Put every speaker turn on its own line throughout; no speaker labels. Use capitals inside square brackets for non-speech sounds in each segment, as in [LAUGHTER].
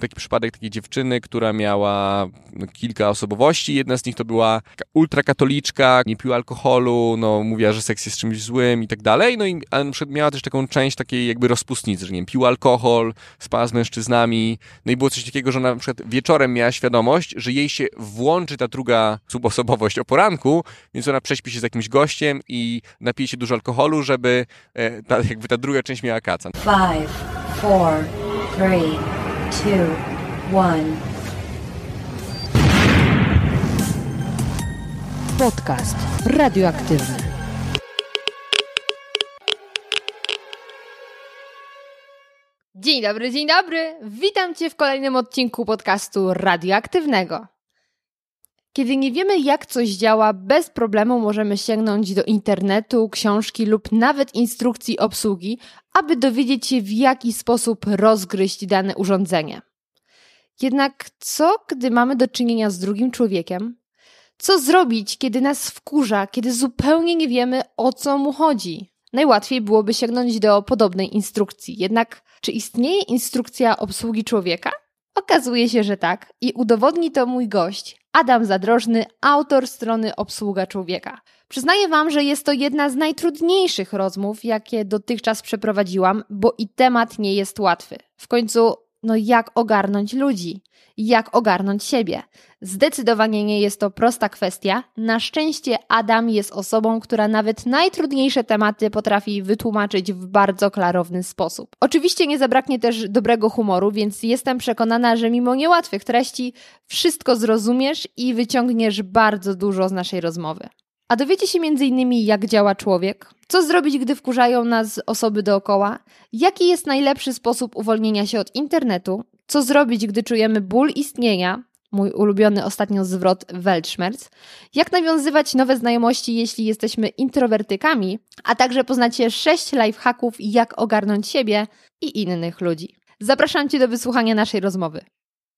był taki przypadek takiej dziewczyny, która miała kilka osobowości. Jedna z nich to była ultrakatoliczka, nie piła alkoholu, no mówiła, że seks jest czymś złym i tak dalej. No i na przykład miała też taką część takiej jakby rozpustnicy, że nie wiem, piła alkohol, spała z mężczyznami. No i było coś takiego, że ona na przykład wieczorem miała świadomość, że jej się włączy ta druga subosobowość o poranku, więc ona prześpi się z jakimś gościem i napije się dużo alkoholu, żeby e, ta, jakby ta druga część miała kaca.
Five, four, three, two, one.
Podcast radioaktywny.
Dzień dobry, dzień dobry. Witam Cię w kolejnym odcinku podcastu radioaktywnego. Kiedy nie wiemy, jak coś działa, bez problemu możemy sięgnąć do internetu, książki lub nawet instrukcji obsługi, aby dowiedzieć się, w jaki sposób rozgryźć dane urządzenie. Jednak co, gdy mamy do czynienia z drugim człowiekiem? Co zrobić, kiedy nas wkurza, kiedy zupełnie nie wiemy, o co mu chodzi? Najłatwiej byłoby sięgnąć do podobnej instrukcji. Jednak, czy istnieje instrukcja obsługi człowieka? Okazuje się, że tak i udowodni to mój gość, Adam Zadrożny, autor strony Obsługa Człowieka. Przyznaję Wam, że jest to jedna z najtrudniejszych rozmów, jakie dotychczas przeprowadziłam, bo i temat nie jest łatwy. W końcu, no jak ogarnąć ludzi? Jak ogarnąć siebie? Zdecydowanie nie jest to prosta kwestia. Na szczęście Adam jest osobą, która nawet najtrudniejsze tematy potrafi wytłumaczyć w bardzo klarowny sposób. Oczywiście nie zabraknie też dobrego humoru, więc jestem przekonana, że mimo niełatwych treści wszystko zrozumiesz i wyciągniesz bardzo dużo z naszej rozmowy. A dowiecie się m.in. jak działa człowiek, co zrobić, gdy wkurzają nas osoby dookoła, jaki jest najlepszy sposób uwolnienia się od internetu, co zrobić, gdy czujemy ból istnienia, mój ulubiony ostatnio zwrot Weltschmerz, jak nawiązywać nowe znajomości, jeśli jesteśmy introwertykami, a także poznacie 6 lifehacków, jak ogarnąć siebie i innych ludzi. Zapraszam Cię do wysłuchania naszej rozmowy.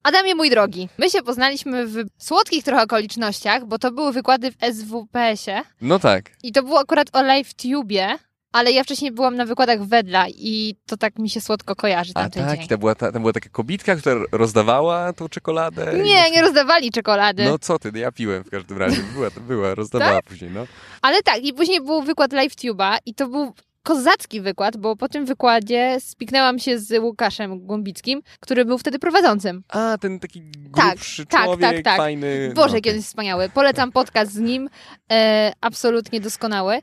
Adamie, mój drogi, my się poznaliśmy w słodkich trochę okolicznościach, bo to były wykłady w SWPS-ie
No tak.
i to było akurat o LiveTube, ale ja wcześniej byłam na wykładach Wedla i to tak mi się słodko kojarzy
A
tamten
tak,
dzień.
to była, ta, tam była taka kobitka, która rozdawała tą czekoladę.
Nie, nie rozdawali czekolady.
No co ty, ja piłem w każdym razie. Była, była, rozdawała
Tak?
później, no.
Ale tak, i później był wykład LiveTube'a i to był kozacki wykład, bo po tym wykładzie spiknęłam się z Łukaszem Głąbickim, który był wtedy prowadzącym.
A, ten taki
Tak,
grubszy
tak,
człowiek,
tak, tak.
fajny.
Boże,
no,
on jest wspaniały. Polecam podcast z nim. E, absolutnie doskonały.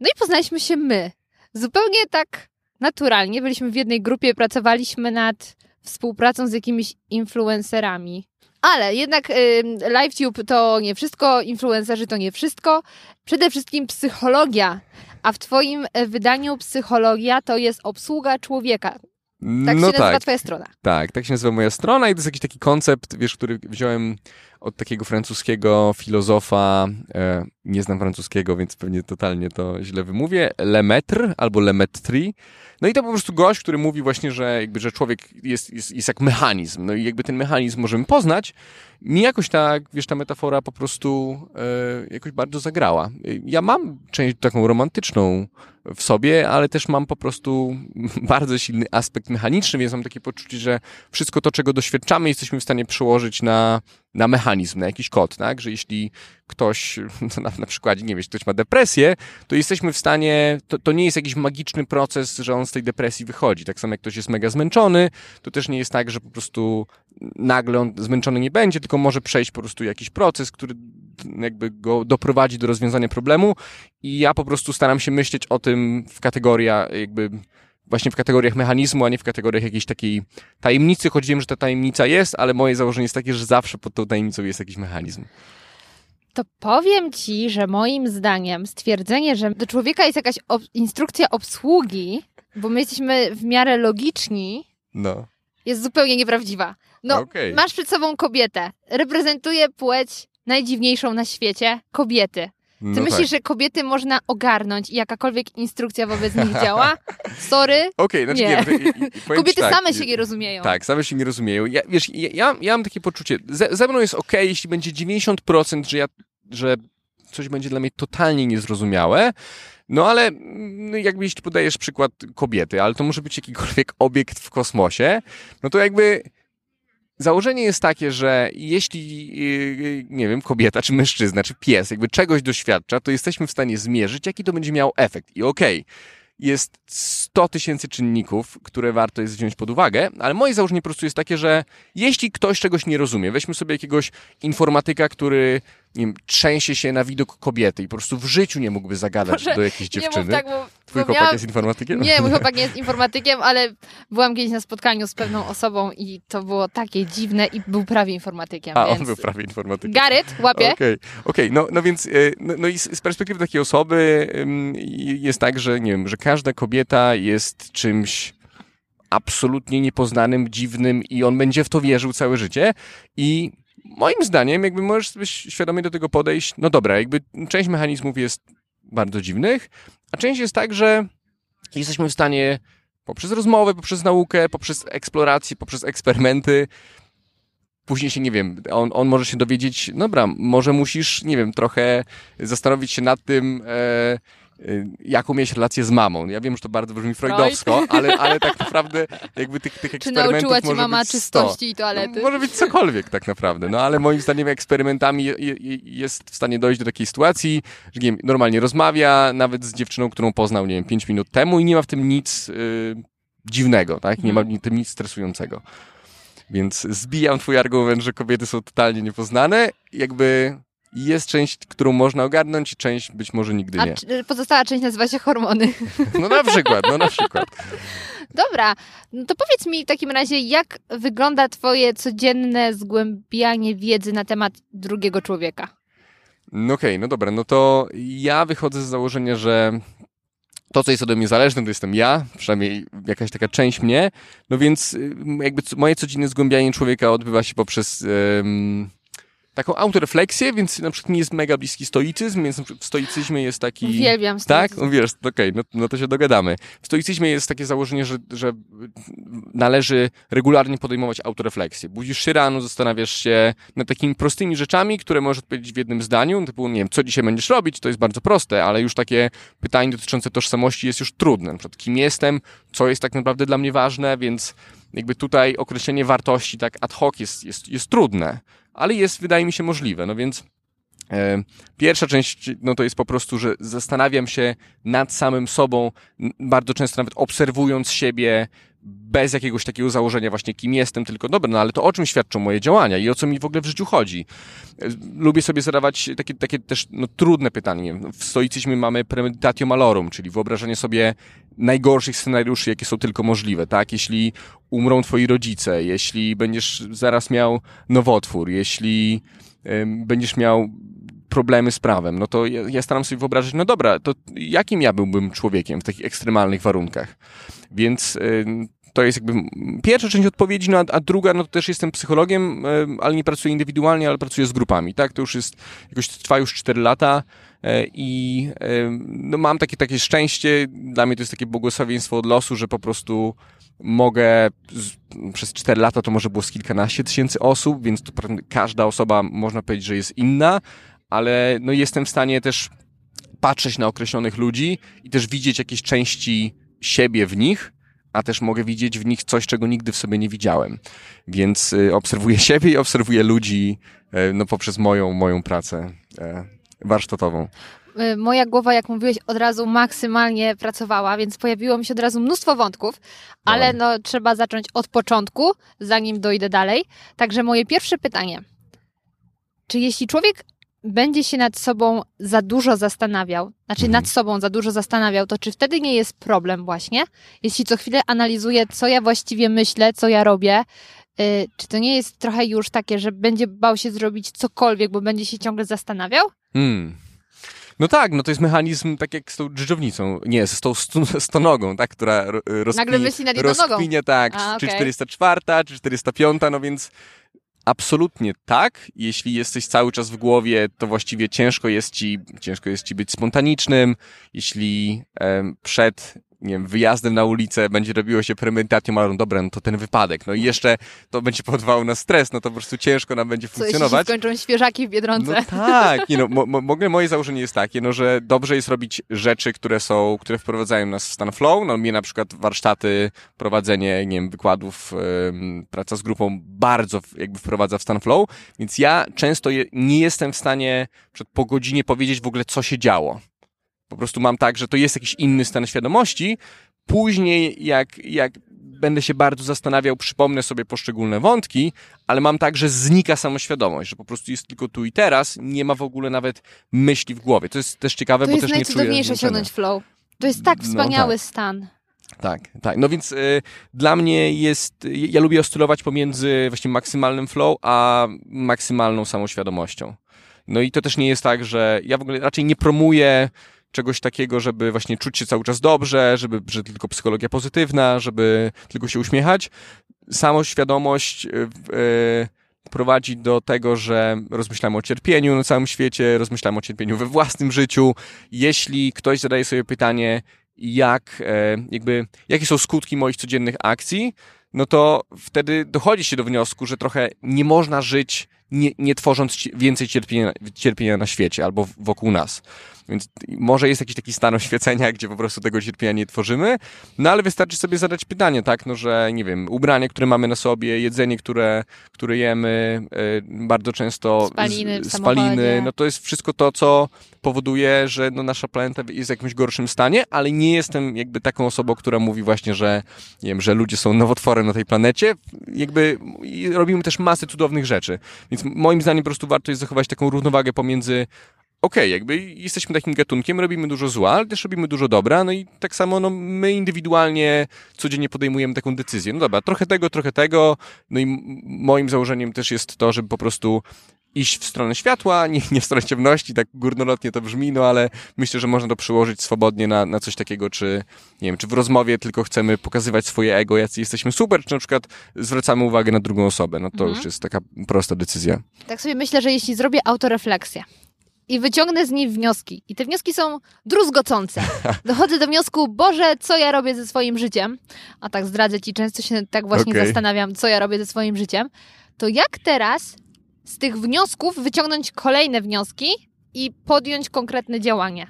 No i poznaliśmy się my. Zupełnie tak naturalnie. Byliśmy w jednej grupie, pracowaliśmy nad współpracą z jakimiś influencerami. Ale jednak y, LiveTube to nie wszystko, influencerzy to nie wszystko. Przede wszystkim psychologia. A w Twoim e, wydaniu psychologia to jest obsługa człowieka. Tak
no
się nazywa
tak,
Twoja strona.
tak, tak się nazywa moja strona i to jest jakiś taki koncept, wiesz, który wziąłem od takiego francuskiego filozofa, e, nie znam francuskiego, więc pewnie totalnie to źle wymówię, Lemaitre albo Lemetri. No i to po prostu gość, który mówi właśnie, że jakby, że człowiek jest, jest, jest jak mechanizm. No i jakby ten mechanizm możemy poznać. Mi jakoś tak, wiesz, ta metafora po prostu e, jakoś bardzo zagrała. Ja mam część taką romantyczną w sobie, ale też mam po prostu [LAUGHS] bardzo silny aspekt mechaniczny, więc mam takie poczucie, że wszystko to, czego doświadczamy, jesteśmy w stanie przełożyć na, na mechanizm, na jakiś kod, tak? Że jeśli ktoś, [LAUGHS] na, na nie wiem, ktoś ma depresję, to jesteśmy w stanie, to, to nie jest jakiś magiczny proces, że on z tej depresji wychodzi. Tak samo jak ktoś jest mega zmęczony, to też nie jest tak, że po prostu nagle on zmęczony nie będzie, tylko może przejść po prostu jakiś proces, który jakby go doprowadzi do rozwiązania problemu i ja po prostu staram się myśleć o tym w kategoriach jakby właśnie w kategoriach mechanizmu, a nie w kategoriach jakiejś takiej tajemnicy, choć wiem, że ta tajemnica jest, ale moje założenie jest takie, że zawsze pod tą tajemnicą jest jakiś mechanizm.
To powiem ci, że moim zdaniem stwierdzenie, że do człowieka jest jakaś ob- instrukcja obsługi, bo my jesteśmy w miarę logiczni,
No.
jest zupełnie nieprawdziwa. No,
Okej.
masz przed sobą kobietę. Reprezentuje płeć najdziwniejszą na świecie kobiety. Ty
no
myślisz,
tak.
że kobiety można ogarnąć i jakakolwiek instrukcja wobec nich działa? [LAUGHS] Sorry.
Okej, znaczy
Nie.
nie. [LAUGHS] ci
Kobiety
tak,
same się nie rozumieją.
Tak, same się nie rozumieją. Ja, wiesz, ja, ja, ja mam takie poczucie, ze, ze mną jest ok, jeśli będzie 90%, że ja, że coś będzie dla mnie totalnie niezrozumiałe, no ale mm, jakby jeśli podajesz przykład kobiety, ale to może być jakikolwiek [LAUGHS] obiekt w kosmosie, no to jakby założenie jest takie, że jeśli, yy, nie wiem, kobieta, czy mężczyzna, czy pies, jakby czegoś doświadcza, to jesteśmy w stanie zmierzyć, jaki to będzie miał efekt. I okej, okay, jest 100 tysięcy czynników, które warto jest wziąć pod uwagę, ale moje założenie po prostu jest takie, że jeśli ktoś czegoś nie rozumie, weźmy sobie jakiegoś informatyka, który nie wiem, trzęsie się na widok kobiety i po prostu w życiu nie mógłby zagadać
Może
do jakiejś dziewczyny.
Nie tak, bo,
Twój chłopak
miałam...
jest informatykiem?
Nie, mój chłopak nie jest [LAUGHS] informatykiem, ale byłam kiedyś na spotkaniu z pewną osobą i to było takie dziwne i był prawie informatykiem.
A,
więc...
on był prawie informatykiem.
Garet, łapie.
Okej, okay, okay. no, no więc y, no, no i z, z perspektywy takiej osoby jest tak, że nie wiem, że każda kobieta jest czymś absolutnie niepoznanym, dziwnym i on będzie w to wierzył całe życie i moim zdaniem, jakby możesz sobie świadomie do tego podejść, no dobra, jakby część mechanizmów jest bardzo dziwnych, a część jest tak, że jesteśmy w stanie poprzez rozmowę, poprzez naukę, poprzez eksplorację, poprzez eksperymenty, później się, nie wiem, on, on może się dowiedzieć, dobra, może musisz, nie wiem, trochę zastanowić się nad tym, e, jaką mieć relację z mamą. Ja wiem, że to bardzo brzmi freudowsko, ale, ale tak naprawdę jakby tych, tych eksperymentów
Czy nauczyła cię mama
być 100.
czystości i toalety?
No, może być cokolwiek tak naprawdę, no ale moim zdaniem eksperymentami je, je, jest w stanie dojść do takiej sytuacji, że nie wiem, normalnie rozmawia nawet z dziewczyną, którą poznał, nie wiem, 5 minut temu i nie ma w tym nic y, dziwnego, tak? Nie ma w tym nic stresującego. Więc zbijam twój argument, że kobiety są totalnie niepoznane. Jakby jest część, którą można ogarnąć i część być może nigdy nie.
A pozostała część nazywa się hormony. [LAUGHS]
No na przykład, no na przykład. [LAUGHS]
Dobra, no to powiedz mi w takim razie, jak wygląda twoje codzienne zgłębianie wiedzy na temat drugiego człowieka?
No okej, okay, no dobra, no to ja wychodzę z założenia, że to, co jest ode mnie zależne, to jestem ja, przynajmniej jakaś taka część mnie, no więc y, jakby moje codzienne zgłębianie człowieka odbywa się poprzez taką autorefleksję, więc na przykład mi jest mega bliski stoicyzm, więc w stoicyzmie jest taki...
Uwielbiam
stoicyzm. Tak? Wiesz, okej, okay, no, no to się dogadamy. W stoicyzmie jest takie założenie, że, że należy regularnie podejmować autorefleksję. Budzisz się rano, zastanawiasz się nad takimi prostymi rzeczami, które możesz odpowiedzieć w jednym zdaniu, typu, nie wiem, co dzisiaj będziesz robić, to jest bardzo proste, ale już takie pytanie dotyczące tożsamości jest już trudne. Na przykład, kim jestem, co jest tak naprawdę dla mnie ważne, więc jakby tutaj określenie wartości tak ad hoc jest, jest, jest trudne ale jest, wydaje mi się, możliwe. No więc e, Pierwsza część, no to jest po prostu, że zastanawiam się nad samym sobą, bardzo często nawet obserwując siebie, bez jakiegoś takiego założenia właśnie kim jestem, tylko dobra, no ale to o czym świadczą moje działania i o co mi w ogóle w życiu chodzi. E, lubię sobie zadawać takie, takie też no, trudne pytanie. W stoicyzmie mamy premeditatio malorum, czyli wyobrażenie sobie najgorszych scenariuszy, jakie są tylko możliwe, tak? Jeśli umrą twoi rodzice, jeśli będziesz zaraz miał nowotwór, jeśli będziesz miał problemy z prawem, no to ja, ja staram sobie wyobrazić, no dobra, to jakim ja byłbym człowiekiem w takich ekstremalnych warunkach? Więc to jest jakby pierwsza część odpowiedzi, no a, a druga, no to też jestem psychologiem, ale nie pracuję indywidualnie, ale pracuję z grupami, tak? To już jest, jakoś trwa już 4 lata e, i no mam takie, takie szczęście, dla mnie to jest takie błogosławieństwo od losu, że po prostu mogę z, przez 4 lata to może było z kilkanaście tysięcy osób, więc to każda osoba można powiedzieć, że jest inna, ale no jestem w stanie też patrzeć na określonych ludzi i też widzieć jakieś części siebie w nich, a też mogę widzieć w nich coś, czego nigdy w sobie nie widziałem. Więc y, obserwuję [LAUGHS] siebie i obserwuję ludzi y, no, poprzez moją, moją pracę y, warsztatową.
Moja głowa, jak mówiłeś, od razu maksymalnie pracowała, więc pojawiło mi się od razu mnóstwo wątków, ale no, trzeba zacząć od początku, zanim dojdę dalej. Także moje pierwsze pytanie. Czy jeśli człowiek będzie się nad sobą za dużo zastanawiał, znaczy nad sobą za dużo zastanawiał, to czy wtedy nie jest problem właśnie? Jeśli co chwilę analizuję, co ja właściwie myślę, co ja robię, yy, czy to nie jest trochę już takie, że będzie bał się zrobić cokolwiek, bo będzie się ciągle zastanawiał?
Hmm. No tak, no to jest mechanizm tak jak z tą dżdżownicą, nie, z tą stonogą, [LAUGHS] tak, która rozkminie,
Nagle myśli nad jedną
rozkminie, tak, A, czy 404, czy 405, no więc Absolutnie tak. Jeśli jesteś cały czas w głowie, to właściwie ciężko jest ci, ciężko jest ci być spontanicznym. Jeśli przed nie wiem, wyjazdem na ulicę będzie robiło się premedytacją, ale no dobra, no to ten wypadek, no i jeszcze to będzie powodowało na stres, no to po prostu ciężko nam będzie
Co
funkcjonować.
skończą świeżaki w Biedronce?
No tak, nie no, mo, mo, moje założenie jest takie, no, że dobrze jest robić rzeczy, które są, które wprowadzają nas w stan flow, no mnie na przykład warsztaty, prowadzenie, nie wiem, wykładów, ym, praca z grupą bardzo jakby wprowadza w stan flow, więc ja często je, nie jestem w stanie przed po godzinie powiedzieć w ogóle, co się działo. Po prostu mam tak, że to jest jakiś inny stan świadomości. Później, jak, jak będę się bardzo zastanawiał, przypomnę sobie poszczególne wątki, ale mam tak, że znika samoświadomość, że po prostu jest tylko tu i teraz, nie ma w ogóle nawet myśli w głowie. To jest też ciekawe,
to
bo
jest
też nie czuję
najcudowniejsze
zmęczenia.
osiągnąć flow. To jest tak
No
wspaniały
tak.
stan.
Tak, tak. No więc y, dla mnie jest, y, ja lubię oscylować pomiędzy właśnie maksymalnym flow, a maksymalną samoświadomością. No i to też nie jest tak, że ja w ogóle raczej nie promuję czegoś takiego, żeby właśnie czuć się cały czas dobrze, żeby, że tylko psychologia pozytywna, żeby tylko się uśmiechać. Samoświadomość y, y, prowadzi do tego, że rozmyślamy o cierpieniu na całym świecie, rozmyślamy o cierpieniu we własnym życiu. Jeśli ktoś zadaje sobie pytanie, jak, e, jakby, jakie są skutki moich codziennych akcji, no to wtedy dochodzi się do wniosku, że trochę nie można żyć nie, nie tworząc więcej cierpienia, cierpienia na świecie albo wokół nas. Więc może jest jakiś taki stan oświecenia, gdzie po prostu tego cierpienia nie tworzymy, no ale wystarczy sobie zadać pytanie, tak, no że nie wiem, ubranie, które mamy na sobie, jedzenie, które, które jemy, e, bardzo często
Spaliny
z- spaliny, no to jest wszystko to, co powoduje, że no, nasza planeta jest w jakimś gorszym stanie, ale nie jestem jakby taką osobą, która mówi właśnie, że nie wiem, że ludzie są nowotworem na tej planecie. Jakby robimy też masę cudownych rzeczy. Więc moim zdaniem po prostu warto jest zachować taką równowagę pomiędzy okej, jakby jesteśmy takim gatunkiem, robimy dużo zła, ale też robimy dużo dobra, no i tak samo no, my indywidualnie codziennie podejmujemy taką decyzję. No dobra, trochę tego, trochę tego, no i moim założeniem też jest to, żeby po prostu iść w stronę światła, [LAUGHS] nie, nie w stronę ciemności, tak górnolotnie to brzmi, no ale myślę, że można to przyłożyć swobodnie na, na coś takiego, czy nie wiem, czy w rozmowie tylko chcemy pokazywać swoje ego, jacy jesteśmy super, czy na przykład zwracamy uwagę na drugą osobę. No to
Mhm.
już jest taka prosta decyzja.
Tak sobie myślę, że jeśli zrobię autorefleksję i wyciągnę z niej wnioski, i te wnioski są druzgocące, [LAUGHS] dochodzę do wniosku, Boże, co ja robię ze swoim życiem, a tak zdradzę Ci, często się tak właśnie
Okej.
zastanawiam, co ja robię ze swoim życiem, to jak teraz z tych wniosków wyciągnąć kolejne wnioski i podjąć konkretne działanie?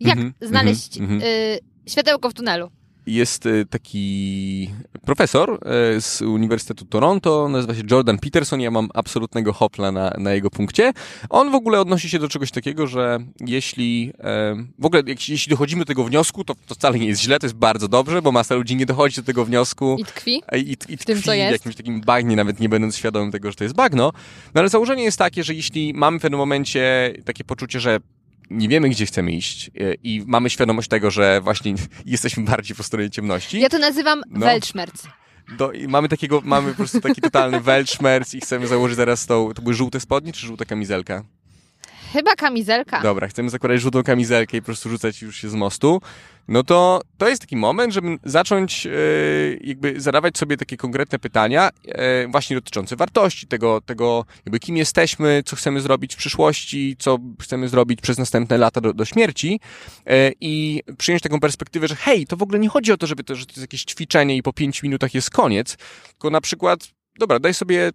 Jak
Mhm,
znaleźć
mhm,
y, światełko w tunelu?
Jest y, taki profesor y, z Uniwersytetu Toronto, nazywa się Jordan Peterson, ja mam absolutnego hopla na, na jego punkcie. On w ogóle odnosi się do czegoś takiego, że jeśli e, w ogóle jeśli dochodzimy do tego wniosku, to, to wcale nie jest źle, to jest bardzo dobrze, bo masa ludzi nie dochodzi do tego wniosku
I tkwi?
i, i, i tkwi
tym, co jest.
w jakimś takim bagnie, nawet nie będąc świadomym tego, że to jest bagno. No ale założenie jest takie, że jeśli mamy w pewnym momencie takie poczucie, że nie wiemy, gdzie chcemy iść e, i mamy świadomość tego, że właśnie [LAUGHS] jesteśmy bardziej po stronie ciemności,
Ja to nazywam
No.
Weltschmerz.
do, mamy takiego, mamy po prostu taki totalny [LAUGHS] weltschmerz i chcemy założyć zaraz tą, to były żółte spodnie czy żółta kamizelka?
Chyba kamizelka.
Dobra, chcemy zakładać żółtą kamizelkę i po prostu rzucać już się z mostu, no to to jest taki moment, żeby zacząć e, jakby zadawać sobie takie konkretne pytania e, właśnie dotyczące wartości, tego, tego jakby kim jesteśmy, co chcemy zrobić w przyszłości, co chcemy zrobić przez następne lata do, do śmierci e, i przyjąć taką perspektywę, że hej, to w ogóle nie chodzi o to, żeby to, że to jest jakieś ćwiczenie i po pięciu minutach jest koniec, tylko na przykład, dobra, daj sobie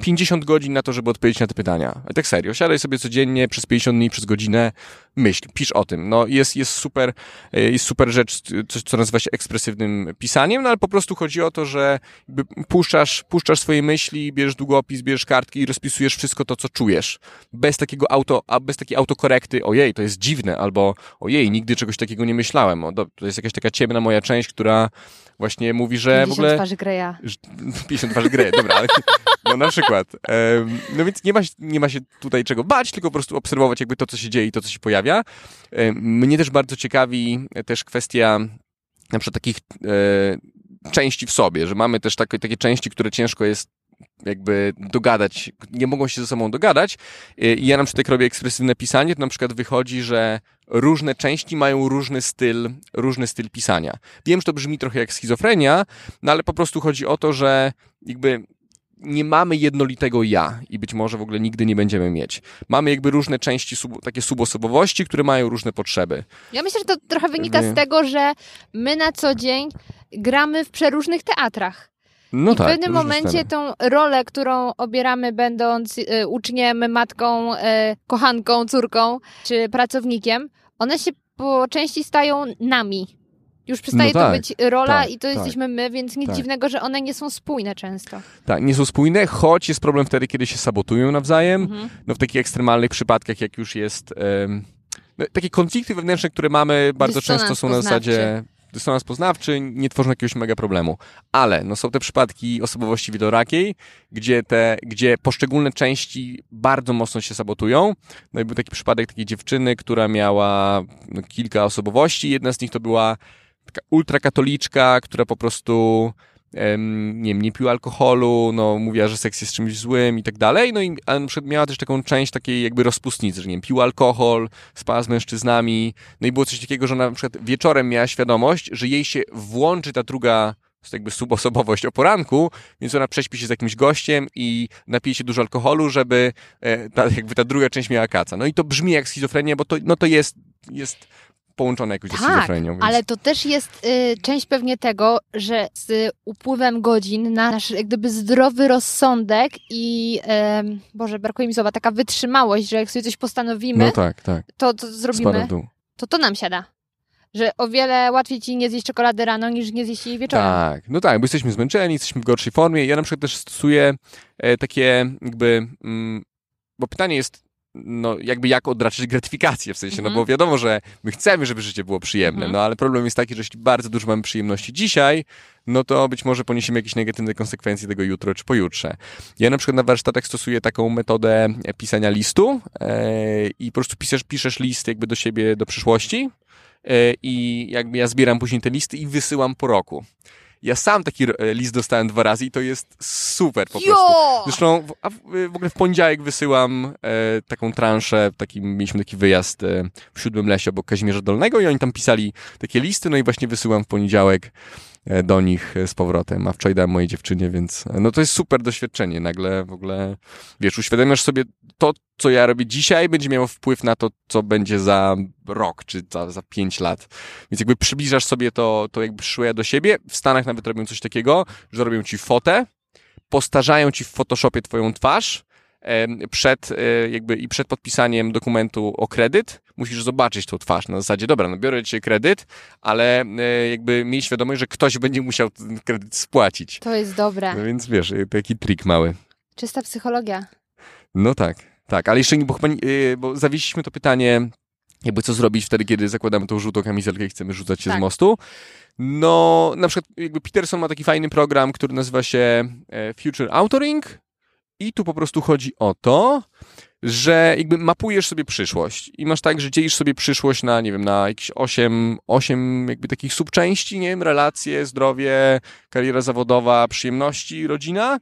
50 godzin na to, żeby odpowiedzieć na te pytania. Tak serio, siadaj sobie codziennie przez 50 dni, przez godzinę, myśl, pisz o tym. No jest, jest super, e, jest super rzecz, coś, co nazywa się ekspresywnym pisaniem, no ale po prostu chodzi o to, że puszczasz, puszczasz swoje myśli, bierzesz długopis, bierzesz kartki i rozpisujesz wszystko to, co czujesz. Bez takiego auto, a bez takiej autokorekty, ojej, to jest dziwne, albo ojej, nigdy czegoś takiego nie myślałem. O, to jest jakaś taka ciemna moja część, która właśnie mówi, że w
50
ogóle...
twarzy Greya.
Że- [LAUGHS] 50 twarzy gry, dobra, [LAUGHS] no na przykład. No więc nie ma, nie ma się tutaj czego bać, tylko po prostu obserwować jakby to, co się dzieje i to, co się pojawia. Em, Mnie też bardzo ciekawi też kwestia na przykład takich e, części w sobie, że mamy też takie, takie części, które ciężko jest jakby dogadać, nie mogą się ze sobą dogadać. E, I ja na przykład robię ekspresywne pisanie, to na przykład wychodzi, że różne części mają różny styl, różny styl pisania. Wiem, że to brzmi trochę jak schizofrenia, no ale po prostu chodzi o to, że jakby nie mamy jednolitego ja i być może w ogóle nigdy nie będziemy mieć. Mamy jakby różne części, sub, takie subosobowości, które mają różne potrzeby.
Ja myślę, że to trochę wynika
Wy-
z tego, że my na co dzień gramy w przeróżnych teatrach.
No
I
tak.
w pewnym momencie
sceny.
tą rolę, którą obieramy będąc y, uczniem, matką, y, kochanką, córką czy pracownikiem, one się po części stają nami. Już przestaje
No tak,
to być rola
tak,
i to
tak.
jesteśmy my, więc nic
Tak.
dziwnego, że one nie są spójne często.
Tak, nie są spójne, choć jest problem wtedy, kiedy się sabotują nawzajem.
Mhm.
No w takich ekstremalnych przypadkach, jak już jest... em, no, takie konflikty wewnętrzne, które mamy, bardzo
Dysonans
często są na zasadzie dysonans poznawczy, nie tworzą jakiegoś mega problemu. Ale no, są te przypadki osobowości wielorakiej, gdzie, te, gdzie poszczególne części bardzo mocno się sabotują. No i był taki przypadek takiej dziewczyny, która miała no, kilka osobowości. Jedna z nich to była taka ultrakatoliczka, która po prostu nie wiem, nie piła alkoholu, no mówiła, że seks jest czymś złym i tak dalej, no i miała też taką część takiej jakby rozpustnicy, że nie wiem, piła alkohol, spała z mężczyznami, no i było coś takiego, że ona na przykład wieczorem miała świadomość, że jej się włączy ta druga jakby subosobowość o poranku, więc ona prześpi się z jakimś gościem i napije się dużo alkoholu, żeby e, ta, jakby ta druga część miała kaca. No i to brzmi jak schizofrenia, bo to, no to jest, jest połączone jakoś ze
Tak,
schizofrenią. Więc...
ale to też jest y, część pewnie tego, że z upływem godzin nasz jak gdyby zdrowy rozsądek i, em, Boże, brakuje mi słowa, taka wytrzymałość, że jak sobie coś postanowimy,
No tak, tak.
to, to zrobimy, to to nam siada. Że o wiele łatwiej ci nie zjeść czekolady rano, niż nie zjeść jej wieczorem.
Tak, no tak, bo jesteśmy zmęczeni, jesteśmy w gorszej formie. Ja na przykład też stosuję e, takie jakby, mm, bo pytanie jest, no jakby jak odraczyć gratyfikację, w sensie,
Mhm.
no bo wiadomo, że my chcemy, żeby życie było przyjemne,
Mhm.
no ale problem jest taki, że jeśli bardzo dużo mamy przyjemności dzisiaj, no to być może poniesiemy jakieś negatywne konsekwencje tego jutro czy pojutrze. Ja na przykład na warsztatach stosuję taką metodę e, pisania listu e, i po prostu piszesz, piszesz list jakby do siebie do przyszłości e, i jakby ja zbieram później te listy i wysyłam po roku. Ja sam taki e, list dostałem dwa razy i to jest super po prostu.
Jo!
Zresztą w, a w, w ogóle w poniedziałek wysyłam e, taką transzę, taki, mieliśmy taki wyjazd e, w Siódmym Lesie obok Kazimierza Dolnego i oni tam pisali takie listy, no i właśnie wysyłam w poniedziałek do nich e, z powrotem, a wczoraj dałem mojej dziewczynie, więc e, no to jest super doświadczenie. Nagle w ogóle, wiesz, uświadamiasz sobie to, co ja robię dzisiaj, będzie miało wpływ na to, co będzie za rok, czy za, za pięć lat. Więc jakby przybliżasz sobie to, to jakby szuje do siebie. W Stanach nawet robią coś takiego, że robią ci fotę, postarzają ci w Photoshopie twoją twarz, przed, e, jakby i przed podpisaniem dokumentu o kredyt musisz zobaczyć tą twarz na zasadzie, dobra, no biorę ci kredyt, ale e, jakby miej świadomość, że ktoś będzie musiał ten kredyt spłacić.
To jest dobre.
No więc wiesz, e, taki trik mały.
Czysta psychologia.
No tak, tak, ale jeszcze nie, bo chyba, bo zawiesiliśmy to pytanie, jakby co zrobić wtedy, kiedy zakładamy tą żółtą kamizelkę i chcemy rzucać się
Tak.
z mostu. No, na przykład jakby Peterson ma taki fajny program, który nazywa się Future Authoring i tu po prostu chodzi o to, że jakby mapujesz sobie przyszłość. I masz tak, że dzielisz sobie przyszłość na, nie wiem, na jakieś osiem, osiem jakby takich subczęści, nie wiem, relacje, zdrowie, kariera zawodowa, przyjemności, rodzina.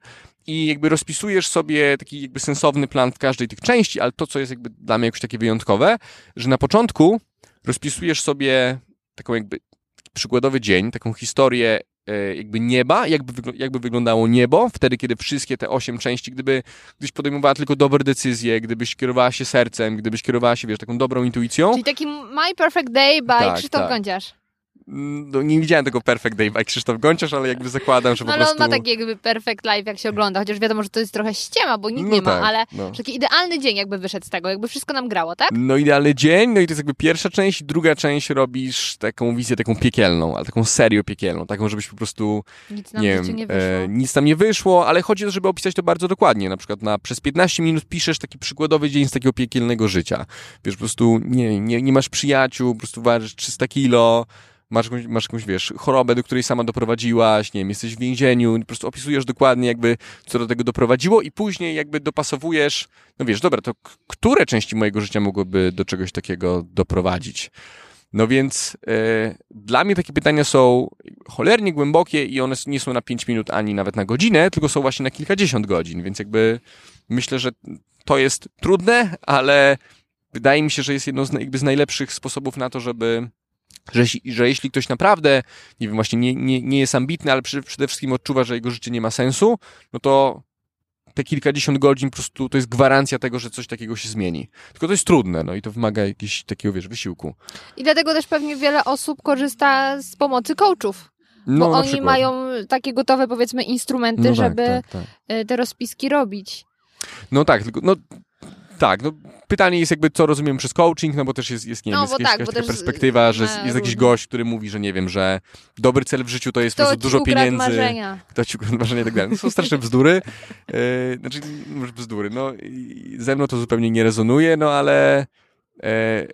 I jakby rozpisujesz sobie taki jakby sensowny plan w każdej tych części, ale to, co jest jakby dla mnie jakoś takie wyjątkowe, że na początku rozpisujesz sobie taką jakby taki przykładowy dzień, taką historię jakby nieba, jakby, wygl- jakby wyglądało niebo, wtedy, kiedy wszystkie te osiem części, gdyby gdybyś podejmowała tylko dobre decyzje, gdybyś kierowała się sercem, gdybyś kierowała się, wiesz, taką dobrą intuicją,
Czyli taki My Perfect Day by
Tak,
Krzysztof
tak.
Gąciarz.
Mm, no, nie widziałem tego Perfect Day jak Krzysztof Gąciarz, ale jakby zakładam, że
No
po
ale on
prostu...
ma taki jakby perfect life, jak się ogląda, chociaż wiadomo, że to jest trochę ściema, bo nikt
No
nie ma,
tak,
ale
no.
taki idealny dzień jakby wyszedł z tego, jakby wszystko nam grało, tak?
No idealny dzień, no i to jest jakby pierwsza część, druga część robisz taką wizję taką piekielną, ale taką serię piekielną, taką, żebyś po prostu,
Nic nam
nie wiem,
nie wyszło.
e, nic tam nie wyszło, ale chodzi o to, żeby opisać to bardzo dokładnie, na przykład na, przez 15 minut piszesz taki przykładowy dzień z takiego piekielnego życia, wiesz, po prostu nie, nie, nie masz przyjaciół, po prostu ważysz 300 kilo, masz masz jakąś, wiesz, chorobę, do której sama doprowadziłaś, nie wiem, jesteś w więzieniu, po prostu opisujesz dokładnie jakby, co do tego doprowadziło i później jakby dopasowujesz, no wiesz, dobra, to które części mojego życia mogłyby do czegoś takiego doprowadzić? No więc e, dla mnie takie pytania są cholernie głębokie i one nie są na 5 minut ani nawet na godzinę, tylko są właśnie na kilkadziesiąt godzin, więc jakby myślę, że to jest trudne, ale wydaje mi się, że jest jedno z, z najlepszych sposobów na to, żeby że, jeśli- że jeśli ktoś naprawdę, nie wiem, właśnie nie, nie, nie jest ambitny, ale przede wszystkim odczuwa, że jego życie nie ma sensu, no to te kilkadziesiąt godzin po prostu to jest gwarancja tego, że coś takiego się zmieni. Tylko to jest trudne, no i to wymaga jakiegoś takiego, wiesz, wysiłku.
I dlatego też pewnie wiele osób korzysta z pomocy coachów.
No,
bo oni
przykład.
mają takie gotowe, powiedzmy, instrumenty,
no, tak,
żeby
tak, tak.
y, te rozpiski robić.
No tak, tylko, no tak, no pytanie jest jakby, co rozumiem przez coaching, no bo też jest, jest nie wiem,
No,
jest
tak,
jakaś taka perspektywa, że jest, jest jakiś
różne.
gość, który mówi, że nie wiem, że dobry cel w życiu to jest po
To
prostu dużo pieniędzy.
marzenia.
Kto ci ukradł marzenia i tak dalej. To są straszne bzdury. E, znaczy, może bzdury, no ze mną to zupełnie nie rezonuje, no ale e,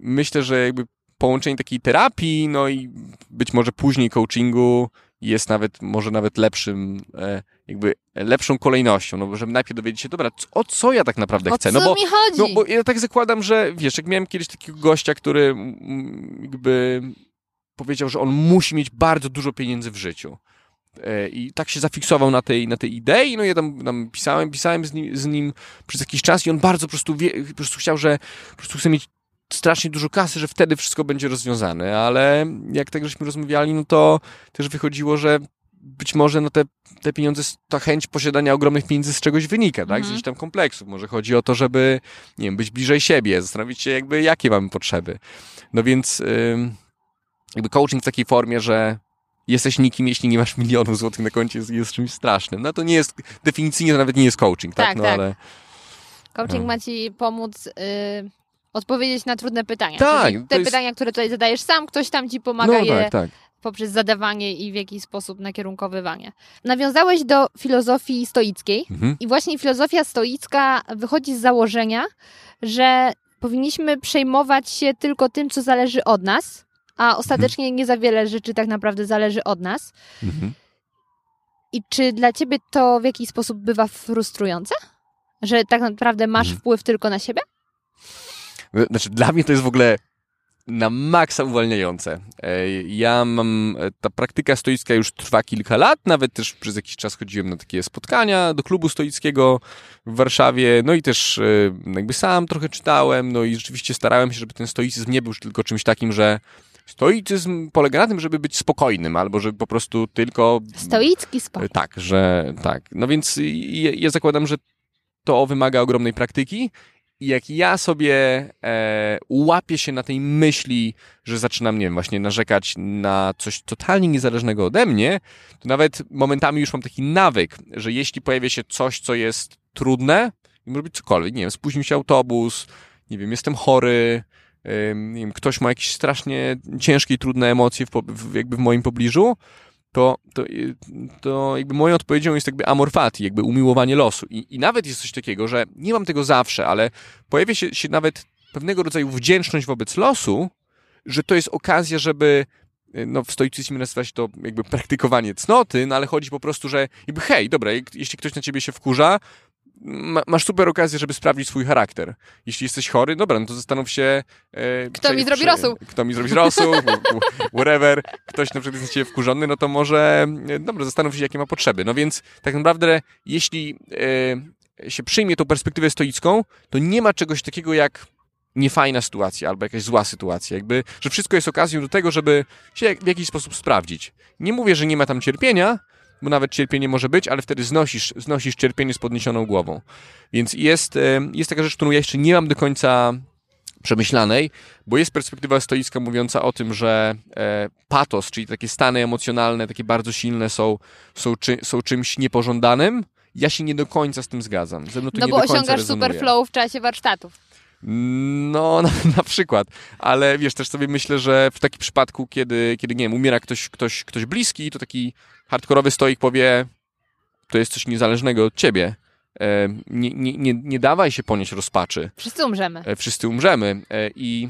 myślę, że jakby połączenie takiej terapii, no i być może później coachingu jest nawet, może nawet lepszym, e, jakby lepszą kolejnością, no bo żeby najpierw dowiedzieć się, dobra, o co ja tak naprawdę
O
chcę,
co
no bo
mi chodzi?
no bo ja tak zakładam, że wiesz, jak miałem kiedyś takiego gościa, który jakby powiedział, że on musi mieć bardzo dużo pieniędzy w życiu. E, I tak się zafiksował na tej, na tej idei, no ja tam, tam pisałem, pisałem z nim, z nim przez jakiś czas i on bardzo po prostu, wie, po prostu chciał, że po prostu chce mieć strasznie dużo kasy, że wtedy wszystko będzie rozwiązane, ale jak tak żeśmy rozmawiali, no to też wychodziło, że być może no te, te pieniądze, ta chęć posiadania ogromnych pieniędzy z czegoś wynika, tak? Z
Mhm.
jakichś tam kompleksów. Może chodzi o to, żeby, nie wiem, być bliżej siebie, zastanowić się jakby, jakie mamy potrzeby. No więc jakby coaching w takiej formie, że jesteś nikim, jeśli nie masz milionów złotych na koncie, jest, jest czymś strasznym. No to nie jest, definicyjnie to nawet nie jest coaching, tak?
Tak,
no
tak.
ale...
Coaching
No.
ma ci pomóc y, odpowiedzieć na trudne pytania.
Tak,
Czyli te
jest-
pytania, które tutaj zadajesz sam, ktoś tam ci pomaga
No
je
tak, tak.
poprzez zadawanie i w jakiś sposób nakierunkowywanie. Nawiązałeś do filozofii stoickiej
Mhm.
i właśnie filozofia stoicka wychodzi z założenia, że powinniśmy przejmować się tylko tym, co zależy od nas, a ostatecznie nie za wiele rzeczy tak naprawdę zależy od nas.
Mhm.
I czy dla ciebie to w jakiś sposób bywa frustrujące? Że tak naprawdę masz
Mhm.
wpływ tylko na siebie?
Znaczy, dla mnie to jest w ogóle na maksa uwalniające. E, Ja mam, e, ta praktyka stoicka już trwa kilka lat, nawet też przez jakiś czas chodziłem na takie spotkania do klubu stoickiego w Warszawie, no i też e, jakby sam trochę czytałem, no i rzeczywiście starałem się, żeby ten stoicyzm nie był tylko czymś takim, że stoicyzm polega na tym, żeby być spokojnym, albo żeby po prostu tylko
Stoicki spokój.
Tak, że tak. No więc ja, ja zakładam, że to wymaga ogromnej praktyki. I jak ja sobie e, łapię się na tej myśli, że zaczynam, nie wiem, właśnie narzekać na coś totalnie niezależnego ode mnie, to nawet momentami już mam taki nawyk, że jeśli pojawia się coś, co jest trudne, i może być cokolwiek, nie wiem, spóźnił się autobus, nie wiem, jestem chory, nie wiem, ktoś ma jakieś strasznie ciężkie i trudne emocje w, w, jakby w moim pobliżu, to, to, to jakby moją odpowiedzią jest jakby amor fati, jakby umiłowanie losu. I, I nawet jest coś takiego, że nie mam tego zawsze, ale pojawia się, się nawet pewnego rodzaju wdzięczność wobec losu, że to jest okazja, żeby no w stoicyzmie nazywa się to jakby praktykowanie cnoty, no ale chodzi po prostu, że jakby hej, dobra, jeśli ktoś na ciebie się wkurza, ma, masz super okazję, żeby sprawdzić swój charakter. Jeśli jesteś chory, dobra, no to zastanów się... E,
Kto mi zrobi rosół?
Kto mi zrobi rosół, [LAUGHS] w- w- whatever. Ktoś na przykład jest na ciebie wkurzony, no to może, e, dobra, zastanów się, jakie ma potrzeby. No więc tak naprawdę, jeśli e, się przyjmie tą perspektywę stoicką, to nie ma czegoś takiego jak niefajna sytuacja albo jakaś zła sytuacja. Jakby, że wszystko jest okazją do tego, żeby się w jakiś sposób sprawdzić. Nie mówię, że nie ma tam cierpienia, bo nawet cierpienie może być, ale wtedy znosisz, znosisz cierpienie z podniesioną głową. Więc jest, e, jest taka rzecz, którą ja jeszcze nie mam do końca przemyślanej, bo jest perspektywa stoicka mówiąca o tym, że e, patos, czyli takie stany emocjonalne, takie bardzo silne są, są, czy, są czymś niepożądanym. Ja się nie do końca z tym zgadzam. Ze mną to
No
nie
bo
do końca
osiągasz
rezonuje.
super flow w czasie warsztatów.
No, [LAUGHS] na, na przykład. Ale wiesz, też sobie myślę, że w takim przypadku, kiedy, kiedy nie wiem, umiera ktoś, ktoś, ktoś bliski, to taki hardkorowy stoik powie, to jest coś niezależnego od ciebie. E, nie, nie, nie, nie dawaj się ponieść rozpaczy.
Wszyscy umrzemy.
E, wszyscy umrzemy. E, I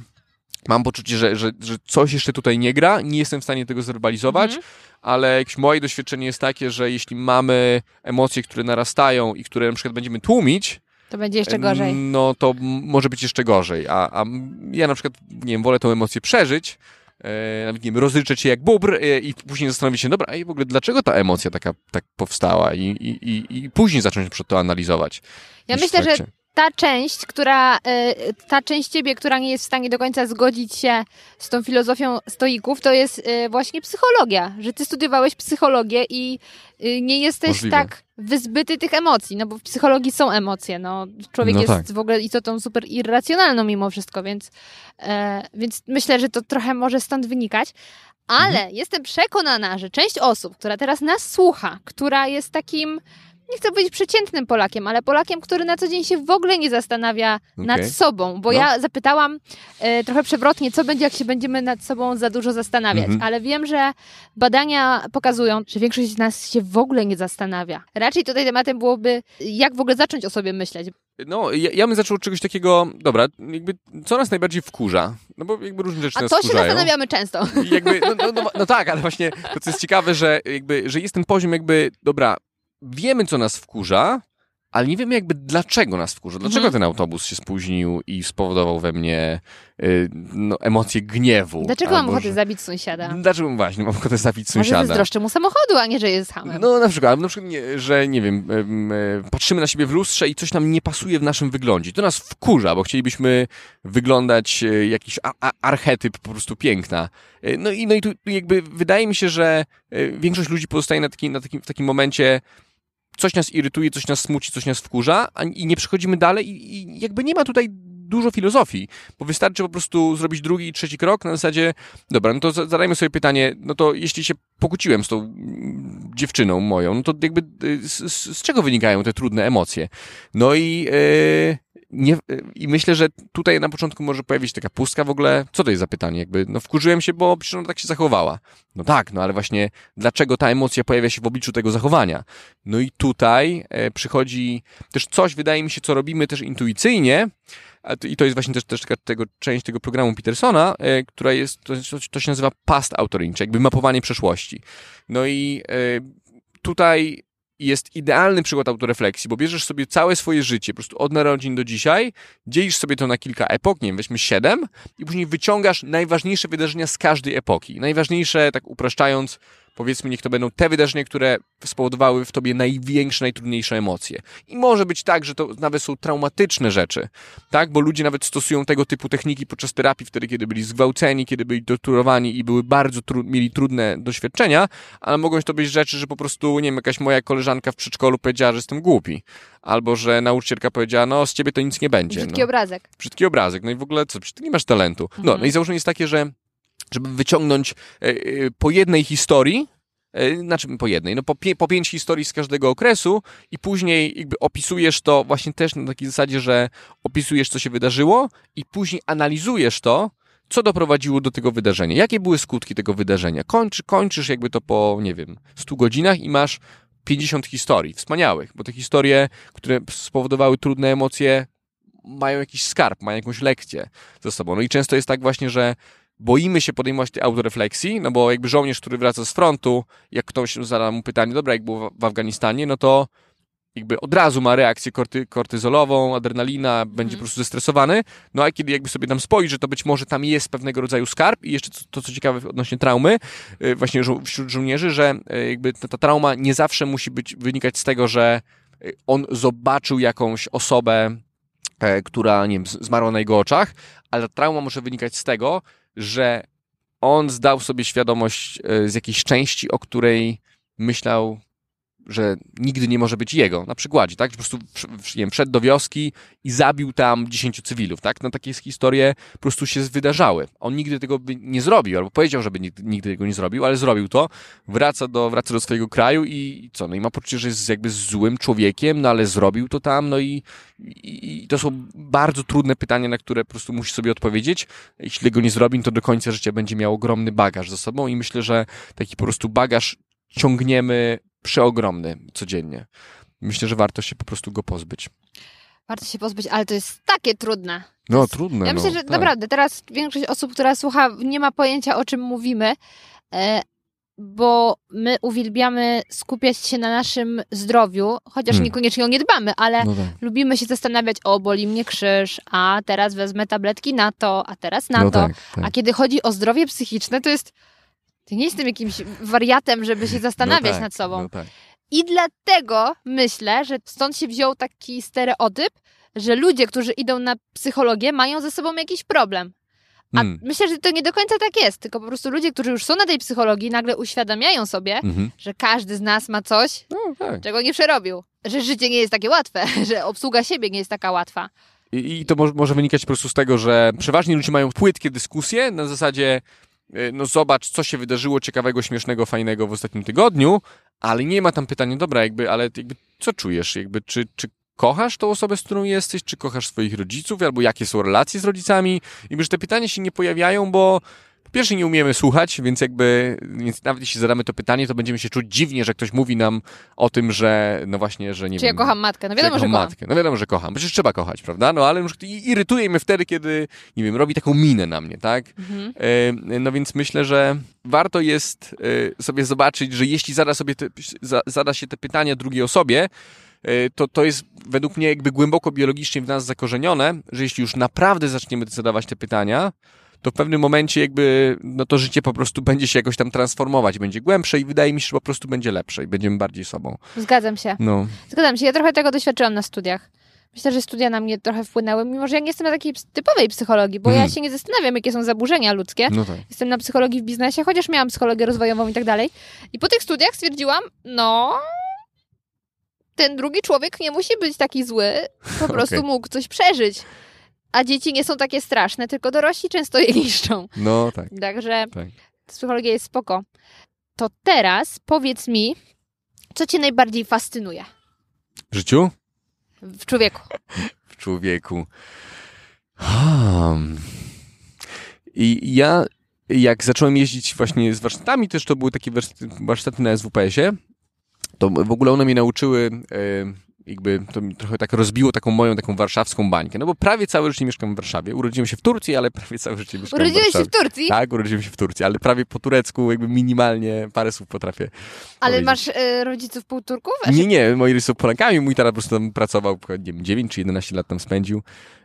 mam poczucie, że, że, że coś jeszcze tutaj nie gra. Nie jestem w stanie tego zwerbalizować,
Mhm.
ale jakieś moje doświadczenie jest takie, że jeśli mamy emocje, które narastają i które na przykład będziemy tłumić,
To będzie jeszcze gorzej.
no to może być jeszcze gorzej. A, a ja na przykład, nie wiem, wolę tą emocję przeżyć, e, nawet, nie wiem, rozryczeć się jak bóbr e, i później zastanowić się, dobra, a i w ogóle dlaczego ta emocja taka tak powstała i, i, i, i później zacząć przykład to analizować.
Ja myślę, że. Ta część, która, e, ta część ciebie, która nie jest w stanie do końca zgodzić się z tą filozofią stoików, to jest e, właśnie psychologia, że ty studiowałeś psychologię i e, nie jesteś
Możliwe.
tak wyzbyty tych emocji, no bo w psychologii są emocje, no człowiek
No
jest
tak.
w ogóle istotą super irracjonalną mimo wszystko, więc, e, więc myślę, że to trochę może stąd wynikać. Ale
Mhm.
jestem przekonana, że część osób, która teraz nas słucha, która jest takim, nie chcę powiedzieć przeciętnym Polakiem, ale Polakiem, który na co dzień się w ogóle nie zastanawia nad
Okej.
sobą, bo
No.
ja zapytałam e, trochę przewrotnie, co będzie, jak się będziemy nad sobą za dużo zastanawiać,
Mhm.
ale wiem, że badania pokazują, że większość z nas się w ogóle nie zastanawia. Raczej tutaj tematem byłoby, jak w ogóle zacząć o sobie myśleć.
No, ja, ja bym zaczął od czegoś takiego, dobra, jakby co nas najbardziej wkurza? No bo jakby różne rzeczy
A
nas
to się zastanawiamy często.
Jakby, no, no, no, no tak, ale właśnie to, co jest ciekawe, że jakby, że jest ten poziom jakby, dobra, wiemy, co nas wkurza, ale nie wiemy jakby dlaczego nas wkurza. Dlaczego
Mhm.
ten autobus się spóźnił i spowodował we mnie y, no, emocje gniewu.
Dlaczego mam ochotę
że-
zabić sąsiada?
Dlaczego właśnie mam ochotę zabić
Może
sąsiada?
zazdroszczę mu samochodu, a nie, że jest hamem.
No na przykład, albo na przykład nie, że nie wiem, em, e, patrzymy na siebie w lustrze i coś nam nie pasuje w naszym wyglądzie. To nas wkurza, bo chcielibyśmy wyglądać e, jakiś a, a, archetyp po prostu piękna. E, No i, no i tu jakby wydaje mi się, że większość ludzi pozostaje na takim, na takim, w takim momencie coś nas irytuje, coś nas smuci, coś nas wkurza a, i nie przechodzimy dalej i, i jakby nie ma tutaj dużo filozofii, bo wystarczy po prostu zrobić drugi i trzeci krok na zasadzie, dobra, no to za- zadajmy sobie pytanie, no to jeśli się pokłóciłem z tą mm, dziewczyną moją, no to jakby y, z, z, czego wynikają te trudne emocje? No i y, nie, y, i myślę, że tutaj na początku może pojawić się taka pustka w ogóle, co to jest za pytanie? Jakby, no wkurzyłem się, bo przecież ona tak się zachowała. No tak, no ale właśnie dlaczego ta emocja pojawia się w obliczu tego zachowania? No i tutaj e, przychodzi też coś, wydaje mi się, co robimy też intuicyjnie, i to jest właśnie też, też taka tego, część tego programu Petersona, e, która jest, to, to, się nazywa past authoring, jakby mapowanie przeszłości. No i e, tutaj jest idealny przykład autorefleksji, bo bierzesz sobie całe swoje życie, po prostu od narodzin do dzisiaj, dzielisz sobie to na kilka epok, nie wiem, weźmy siedem i później wyciągasz najważniejsze wydarzenia z każdej epoki. Najważniejsze, tak upraszczając, powiedzmy, niech to będą te wydarzenia, które spowodowały w tobie największe, najtrudniejsze emocje. I może być tak, że to nawet są traumatyczne rzeczy, tak? Bo ludzie nawet stosują tego typu techniki podczas terapii wtedy, kiedy byli zgwałceni, kiedy byli torturowani i były bardzo tru mieli trudne doświadczenia, ale mogą to być rzeczy, że po prostu, nie wiem, jakaś moja koleżanka w przedszkolu powiedziała, że jestem głupi. Albo, że nauczycielka powiedziała, no, z ciebie to nic nie będzie.
Brzydki
no
obrazek.
brzydki obrazek, no i w ogóle co, ty nie masz talentu. No,
Mhm.
no i założenie jest takie, że żeby wyciągnąć e, e, po jednej historii, e, znaczy po jednej, no po, pie, po pięć historii z każdego okresu i później jakby opisujesz to właśnie też na takiej zasadzie, że opisujesz, co się wydarzyło i później analizujesz to, co doprowadziło do tego wydarzenia, jakie były skutki tego wydarzenia. Kończy, kończysz jakby to po, nie wiem, 100 godzinach i masz 50 historii, wspaniałych, bo te historie, które spowodowały trudne emocje, mają jakiś skarb, mają jakąś lekcję ze sobą. No i często jest tak właśnie, że boimy się podejmować tej autorefleksji, no bo jakby żołnierz, który wraca z frontu, jak ktoś zada mu pytanie, dobra, jak było w- Afganistanie, no to jakby od razu ma reakcję korty, kortyzolową, adrenalina, będzie po prostu zestresowany, no a kiedy jakby sobie tam spojrzy, to być może tam jest pewnego rodzaju skarb i jeszcze to, to co ciekawe odnośnie traumy, y, właśnie żo- wśród żołnierzy, że y, jakby ta, ta trauma nie zawsze musi być, wynikać z tego, że y, on zobaczył jakąś osobę, e, która, nie wiem, zmarła na jego oczach, ale ta trauma może wynikać z tego, że on zdał sobie świadomość e, z jakiejś części, o której myślał, że nigdy nie może być jego. Na przykładzie, tak? Po prostu nie wiem, wszedł do wioski i zabił tam 10 cywilów, tak? No takie historie po prostu się wydarzały. On nigdy tego nie zrobił, albo powiedział, żeby nigdy, tego nie zrobił, ale zrobił to. Wraca do, wraca do swojego kraju i, co? No i ma poczucie, że jest jakby złym człowiekiem, no ale zrobił to tam, no i, i, i to są bardzo trudne pytania, na które po prostu musi sobie odpowiedzieć. Jeśli tego nie zrobi, to do końca życia będzie miał ogromny bagaż za sobą i myślę, że taki po prostu bagaż ciągniemy przeogromny codziennie. Myślę, że warto się po prostu go pozbyć.
Warto się pozbyć, ale to jest takie trudne.
No, trudne.
Ja myślę,
no,
że
tak.
naprawdę teraz większość osób, która słucha, nie ma pojęcia o czym mówimy, e, bo my uwielbiamy skupiać się na naszym zdrowiu, chociaż
Hmm.
niekoniecznie o nie dbamy, ale
No tak.
lubimy się zastanawiać, o boli mnie krzyż, a teraz wezmę tabletki na to, a teraz na
no
to.
tak, tak.
A kiedy chodzi o zdrowie psychiczne, to jest. To nie jestem jakimś wariatem, żeby się zastanawiać
no tak,
nad sobą.
No tak.
I dlatego myślę, że stąd się wziął taki stereotyp, że ludzie, którzy idą na psychologię, mają ze sobą jakiś problem. A
Mm.
myślę, że to nie do końca tak jest, tylko po prostu ludzie, którzy już są na tej psychologii, nagle uświadamiają sobie,
Mhm.
że każdy z nas ma coś,
No, tak.
czego nie przerobił. Że życie nie jest takie łatwe, [LAUGHS] że obsługa siebie nie jest taka łatwa.
I, I to może, może wynikać po prostu z tego, że przeważnie ludzie mają płytkie dyskusje na zasadzie no zobacz, co się wydarzyło ciekawego, śmiesznego, fajnego w ostatnim tygodniu, ale nie ma tam pytania, dobra, jakby, ale jakby co czujesz? Jakby, czy, czy kochasz tą osobę, z którą jesteś, czy kochasz swoich rodziców, albo jakie są relacje z rodzicami? Jakby, że te pytania się nie pojawiają, bo po pierwsze nie umiemy słuchać, więc jakby, więc nawet jeśli zadamy to pytanie, to będziemy się czuć dziwnie, że ktoś mówi nam o tym, że no właśnie, że nie
Czy
wiem...
ja kocham matkę? No
Czy ja
wiadomo, że
kocham matkę. No wiadomo, że kocham. Przecież trzeba kochać, prawda? No ale już irytuje mnie wtedy, kiedy, nie wiem, robi taką minę na mnie, tak?
Mhm.
E, No więc myślę, że warto jest e, sobie zobaczyć, że jeśli zada, sobie te, za- zada się te pytania drugiej osobie, e, to to jest według mnie jakby głęboko biologicznie w nas zakorzenione, że jeśli już naprawdę zaczniemy zadawać te pytania, to w pewnym momencie jakby no to życie po prostu będzie się jakoś tam transformować, będzie głębsze i wydaje mi się, że po prostu będzie lepsze i będziemy bardziej sobą.
Zgadzam się.
No.
Zgadzam się. Ja trochę tego doświadczyłam na studiach. Myślę, że studia na mnie trochę wpłynęły, mimo że ja nie jestem na takiej typowej psychologii, bo ja
Mhm.
się nie zastanawiam, jakie są zaburzenia ludzkie.
No tak.
Jestem na psychologii w biznesie, chociaż miałam psychologię rozwojową i tak dalej. I po tych studiach stwierdziłam, no, ten drugi człowiek nie musi być taki zły, po [LAUGHS] prostu
Okej.
mógł coś przeżyć. A dzieci nie są takie straszne, tylko dorośli często je niszczą.
No tak.
Także
Tak.
psychologia jest spoko. To teraz powiedz mi, co cię najbardziej fascynuje
W życiu?
w człowieku?
w człowieku. Hmm. I ja, jak zacząłem jeździć właśnie z warsztatami, też to były takie warsztaty, na SWPS-ie, to w ogóle one mnie nauczyły, e, jakby to mi trochę tak rozbiło taką moją taką warszawską bańkę, no bo prawie całe życie mieszkam w Warszawie. Urodziłem się w Turcji, ale prawie całe życie mieszkam w
Urodziłeś się
Warszawie.
w Turcji,
Tak, urodziłem się w Turcji, ale prawie po turecku, jakby minimalnie parę słów potrafię
ale
powiedzieć.
masz e, rodziców półturków?
Nie, nie, moi rodzice są Polakami, mój tata po prostu tam pracował, nie wiem, 9 czy 11 lat tam spędził.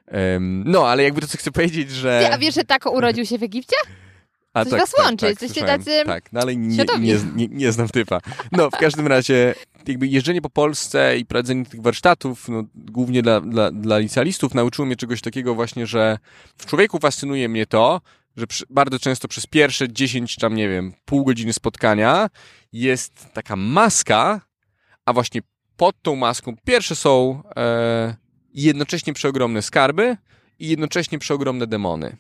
Em, no, ale jakby to co chcę powiedzieć, że...
Ty, a wiesz, że tako urodził się w Egipcie?
A,
coś was łączy, jesteście
słyszałem.
tacy
Tak, no ale nie, nie, nie, nie znam typa. No, w każdym razie, jakby jeżdżenie po Polsce i prowadzenie tych warsztatów, no, głównie dla, dla, dla licealistów, nauczyło mnie czegoś takiego właśnie, że w człowieku fascynuje mnie to, że przy, bardzo często przez pierwsze 10 tam, nie wiem, pół godziny spotkania jest taka maska, a właśnie pod tą maską pierwsze są e, jednocześnie przeogromne skarby i jednocześnie przeogromne demony.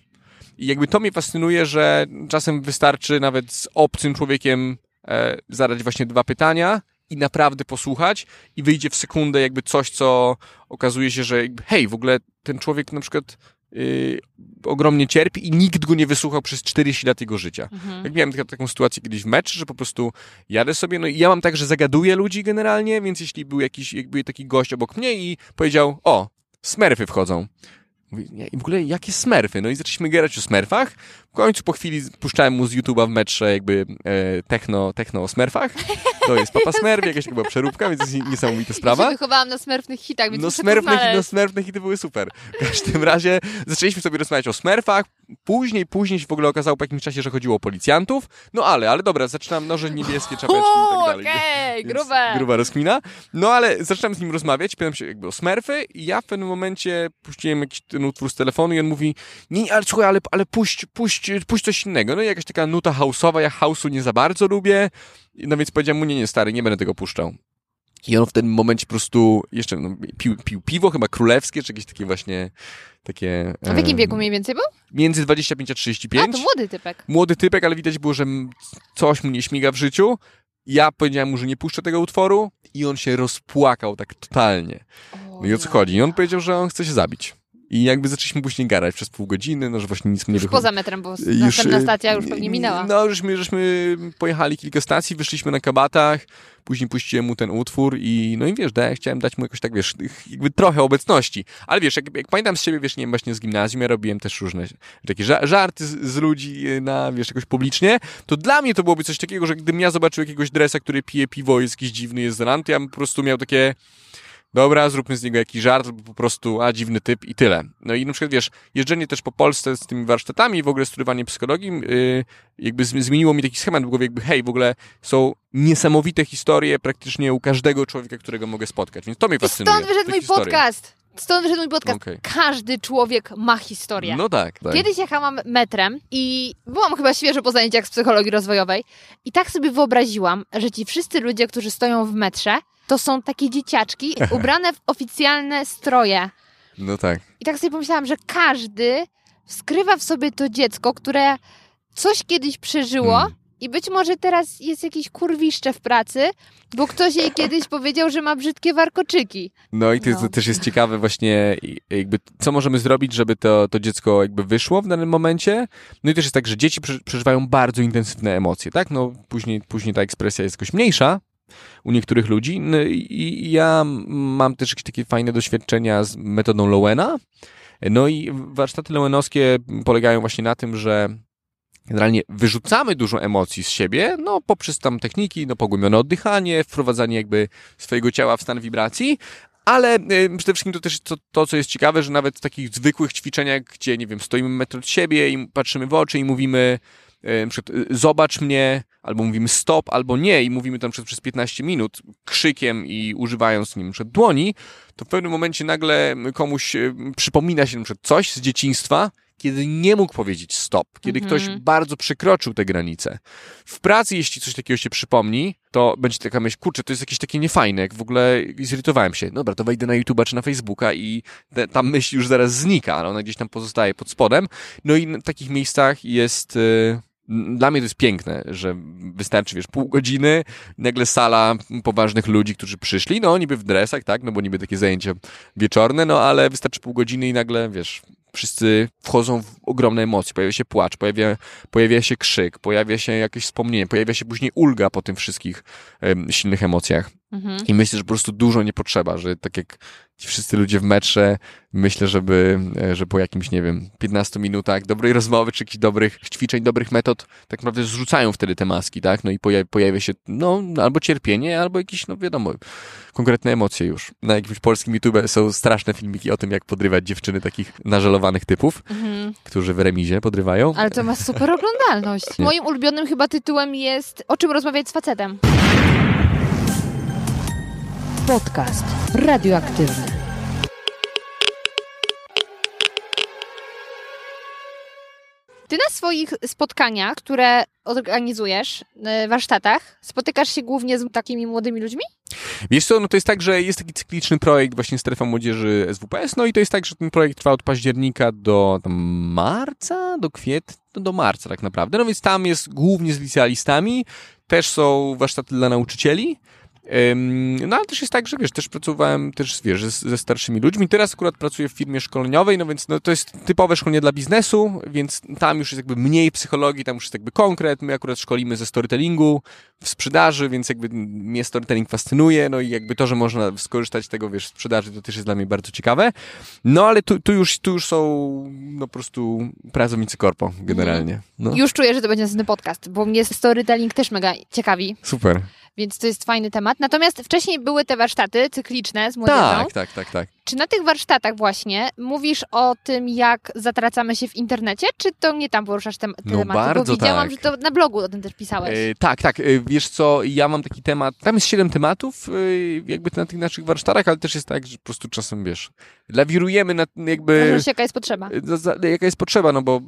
I jakby to mnie fascynuje, że czasem wystarczy nawet z obcym człowiekiem e, zadać właśnie dwa pytania i naprawdę posłuchać i wyjdzie w sekundę jakby coś, co okazuje się, że jakby, hej, w ogóle ten człowiek na przykład y, ogromnie cierpi i nikt go nie wysłuchał przez 40 lat jego życia.
Mhm.
Jak miałem taka, taką sytuację kiedyś w meczu, że po prostu jadę sobie, no i ja mam tak, że zagaduję ludzi generalnie, więc jeśli był jakiś, jakby taki gość obok mnie i powiedział, o, smerfy wchodzą. Mówię, nie, i w ogóle jakie smerfy? No i zaczęliśmy gadać o smerfach. W końcu po chwili puszczałem mu z YouTube'a w metrze jakby e, techno, techno o smerfach. To jest Papa Smurf, jakaś chyba przeróbka, więc jest niesamowita
Ja
sprawa.
wychowałam na smerfnych hitach, więc
No smerfne, no smerfne hity były super. W każdym razie zaczęliśmy sobie rozmawiać o smerfach. Później, później się w ogóle okazało po jakimś czasie, że chodziło o policjantów. No ale, ale dobra, zaczynam noże niebieskie, czapeczki i tak dalej.
Okej,
Więc
grube.
Gruba rozkmina. No ale zaczynam z nim rozmawiać, pytam się jakby o smerfy i ja w pewnym momencie puściłem jakiś ten utwór z telefonu i on mówi, nie, nie ale słuchaj, ale, ale puść, puść, puść coś innego. No i jakaś taka nuta house'owa, ja house'u nie za bardzo lubię. No więc powiedziałem mu, nie, nie, stary, nie będę tego puszczał. I on w tym momencie po prostu jeszcze no, pił, pił piwo, chyba królewskie, czy jakieś takie właśnie takie...
A w jakim wieku mniej więcej był?
Między 25 a 35
A, to młody typek.
młody typek, ale widać było, że coś mu nie śmiga w życiu. Ja powiedziałem mu, że nie puszczę tego utworu i on się rozpłakał tak totalnie. No i o co chodzi? I on powiedział, że on chce się zabić. I jakby zaczęliśmy później gadać przez pół godziny, no że właśnie nic mu nie
Już poza metrem, bo
Już,
następna
e,
stacja już pewnie minęła.
No, żeśmy, żeśmy pojechali kilka stacji, wyszliśmy na kabatach, później puściłem mu ten utwór i no i wiesz, da, chciałem dać mu jakoś tak, wiesz, jakby trochę obecności. Ale wiesz, jak, jak pamiętam z siebie, wiesz, nie wiem, właśnie z gimnazjum, ja robiłem też różne takie ża- żarty z, z ludzi e, na, wiesz, jakoś publicznie, to dla mnie to byłoby coś takiego, że gdybym ja zobaczył jakiegoś dresa, który pije piwo, jest jakiś dziwny, jest zran, to ja bym po prostu miał takie dobra, zróbmy z niego jakiś żart, albo po prostu, a dziwny typ i tyle. No i na przykład, wiesz, jeżdżenie też po Polsce z tymi warsztatami w ogóle studiowanie psychologii, yy, jakby zmieniło mi taki schemat w głowie, jakby hej, w ogóle są niesamowite historie praktycznie u każdego człowieka, którego mogę spotkać, więc to mnie
I
fascynuje.
stąd wyszedł mój
historie.
podcast. Stąd wyszedł mój podcast.
Okej.
Każdy człowiek ma historię.
No tak, tak.
Kiedyś jechałam metrem i byłam chyba świeżo po zajęciach z psychologii rozwojowej i tak sobie wyobraziłam, że ci wszyscy ludzie, którzy stoją w metrze, to są takie dzieciaczki [LAUGHS] ubrane w oficjalne stroje.
No tak.
I tak sobie pomyślałam, że każdy skrywa w sobie to dziecko, które coś kiedyś przeżyło
Hmm.
i być może teraz jest jakieś kurwiszcze w pracy, bo ktoś jej kiedyś powiedział, że ma brzydkie warkoczyki.
No i to,
No.
też jest ciekawe właśnie jakby co możemy zrobić, żeby to, to dziecko jakby wyszło w danym momencie. No i też jest tak, że dzieci prze- przeżywają bardzo intensywne emocje, tak? No później, później ta ekspresja jest jakoś mniejsza u niektórych ludzi. No i ja mam też jakieś takie fajne doświadczenia z metodą Lowena. No i warsztaty Lowenowskie polegają właśnie na tym, że generalnie wyrzucamy dużo emocji z siebie, no poprzez tam techniki, no pogłębione oddychanie, wprowadzanie jakby swojego ciała w stan wibracji, ale y, przede wszystkim to też to, to, co jest ciekawe, że nawet w takich zwykłych ćwiczeniach, gdzie, nie wiem, stoimy metr od siebie i patrzymy w oczy i mówimy na przykład, y, zobacz mnie, albo mówimy stop, albo nie i mówimy tam przez, przez 15 minut krzykiem i używając nim przed dłoni, to w pewnym momencie nagle komuś y, przypomina się przykład coś z dzieciństwa, kiedy nie mógł powiedzieć stop, kiedy
Mhm.
ktoś bardzo przekroczył te granice. W pracy, jeśli coś takiego się przypomni, to będzie taka myśl, kurczę, to jest jakieś takie niefajne, jak w ogóle zirytowałem się. Dobra, to wejdę na YouTube'a czy na Facebooka i te, ta myśl już zaraz znika, ale ona gdzieś tam pozostaje pod spodem. No i w takich miejscach jest... y, Dla mnie to jest piękne, że wystarczy, wiesz, pół godziny, nagle sala poważnych ludzi, którzy przyszli, no niby w dresach, tak, no bo niby takie zajęcia wieczorne, no ale wystarczy pół godziny i nagle, wiesz, wszyscy wchodzą w ogromne emocje, pojawia się płacz, pojawia, pojawia się krzyk, pojawia się jakieś wspomnienie, pojawia się później ulga po tym wszystkich silnych emocjach.
Mhm.
I myślę, że po prostu dużo nie potrzeba, że tak jak ci wszyscy ludzie w metrze, myślę, żeby, e, że po jakimś, nie wiem, 15 minutach dobrej rozmowy, czy jakichś dobrych ćwiczeń, dobrych metod, tak naprawdę zrzucają wtedy te maski, tak? No i pojawia, pojawia się, no, albo cierpienie, albo jakieś, no wiadomo, konkretne emocje już. Na jakimś polskim YouTube są straszne filmiki o tym, jak podrywać dziewczyny takich nażelowanych typów,
Mhm.
którzy w remizie podrywają.
Ale to ma super oglądalność. Moim ulubionym chyba tytułem jest O czym rozmawiać z facetem.
Podcast radioaktywny.
Ty na swoich spotkaniach, które organizujesz, e, warsztatach, spotykasz się głównie z takimi młodymi ludźmi?
Wiesz co, no to jest tak, że jest taki cykliczny projekt właśnie Strefa Młodzieży SWPS, no i to jest tak, że ten projekt trwa od października do marca, do kwietnia, do marca tak naprawdę, no więc tam jest głównie z licealistami, też są warsztaty dla nauczycieli, No ale też jest tak, że wiesz, też pracowałem też, wiesz, ze, starszymi ludźmi. Teraz akurat pracuję w firmie szkoleniowej, no więc no, to jest typowe szkolenie dla biznesu, więc tam już jest jakby mniej psychologii, tam już jest jakby konkret. My akurat szkolimy ze storytellingu, w sprzedaży, więc jakby mnie storytelling fascynuje, no i jakby to, że można skorzystać z tego, wiesz, w sprzedaży, to też jest dla mnie bardzo ciekawe. No ale tu, tu, już, tu już są no po prostu pracownicy korpo generalnie. No,
Już czuję, że to będzie następny podcast, bo mnie storytelling też mega ciekawi,
super.
Więc to jest fajny temat. Natomiast wcześniej były te warsztaty cykliczne z młodzieżą.
Tak, tak, tak, tak.
Czy na tych warsztatach właśnie mówisz o tym, jak zatracamy się w internecie, czy to nie tam poruszasz te, te
No
tematy?
bardzo
Bo widziałam,
tak.
że to na blogu o tym też pisałeś.
E, tak, tak. E, wiesz co, ja mam taki temat, tam jest siedem tematów e, jakby na tych naszych warsztatach, ale też jest tak, że po prostu czasem, wiesz, lawirujemy na jakby...
Zależy jaka jest potrzeba.
e, za- za- jaka jest potrzeba, no bo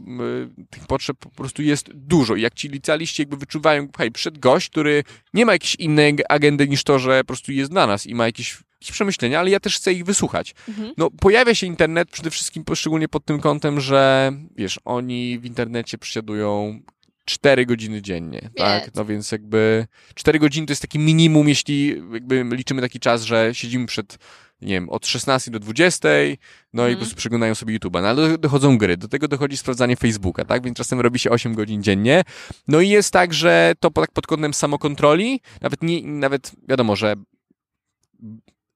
tych potrzeb po prostu jest dużo jak ci licealiści jakby wyczuwają, hej, przed gość, który nie ma jakiejś innej agendy niż to, że po prostu jest dla nas i ma jakieś, jakieś przemyślenia, ale ja też chcę ich wysłuchać.
Mhm.
No, pojawia się internet przede wszystkim szczególnie pod tym kątem, że wiesz, oni w internecie przesiadują 4 godziny dziennie, tak? No więc jakby 4 godziny to jest taki minimum, jeśli jakby liczymy taki czas, że siedzimy przed nie wiem, od 16 do 20, no i
Mhm.
po prostu przeglądają sobie YouTube'a. No ale do- dochodzą gry, do tego dochodzi sprawdzanie Facebooka, tak? Więc czasem robi się 8 godzin dziennie. No i jest tak, że to tak pod kątem samokontroli, nawet nie, nawet wiadomo, że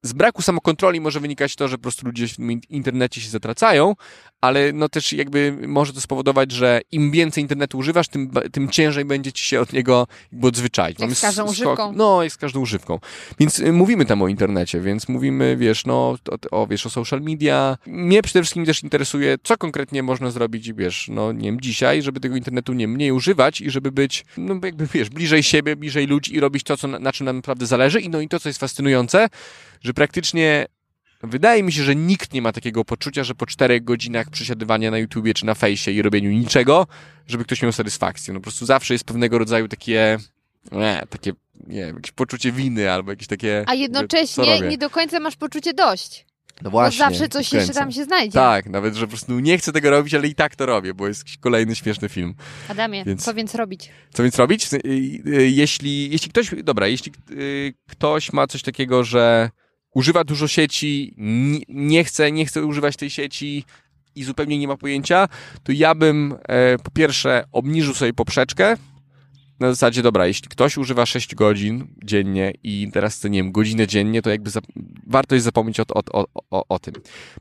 z braku samokontroli może wynikać to, że po prostu ludzie w internecie się zatracają, ale no też jakby może to spowodować, że im więcej internetu używasz, tym, tym ciężej będzie ci się od niego jakby odzwyczaić.
Jak z każdą używką.
No, jak z każdą używką. Więc y, mówimy tam o internecie, więc mówimy, wiesz, no, o, o, wiesz, o social media. Mnie przede wszystkim też interesuje, co konkretnie można zrobić, wiesz, no, nie wiem, dzisiaj, żeby tego internetu nie mniej używać i żeby być, no, jakby, wiesz, bliżej siebie, bliżej ludzi i robić to, co, na, na czym nam naprawdę zależy. I no i to, co jest fascynujące, że praktycznie wydaje mi się, że nikt nie ma takiego poczucia, że po czterech godzinach przesiadywania na YouTubie czy na fejsie i robieniu niczego, żeby ktoś miał satysfakcję. No po prostu zawsze jest pewnego rodzaju takie, nie, takie, nie wiem, jakieś poczucie winy albo jakieś takie...
A jednocześnie nie do końca masz poczucie dość.
No
Bo zawsze coś jeszcze tam się znajdzie.
Tak, nawet, że po prostu nie chcę tego robić, ale i tak to robię, bo jest jakiś kolejny śmieszny film.
Adamie,
Więc-
co więc robić?
Co więc robić? Y, y, Jeśli, jeśli ktoś, dobra, jeśli y, ktoś ma coś takiego, że używa dużo sieci, nie- chce, nie chce używać tej sieci i zupełnie nie ma pojęcia, to ja bym e, po pierwsze obniżył sobie poprzeczkę. Na zasadzie, dobra, jeśli ktoś używa 6 godzin dziennie i teraz chce, nie wiem, godzinę dziennie, to jakby warto jest zapomnieć o, o, o, o, tym.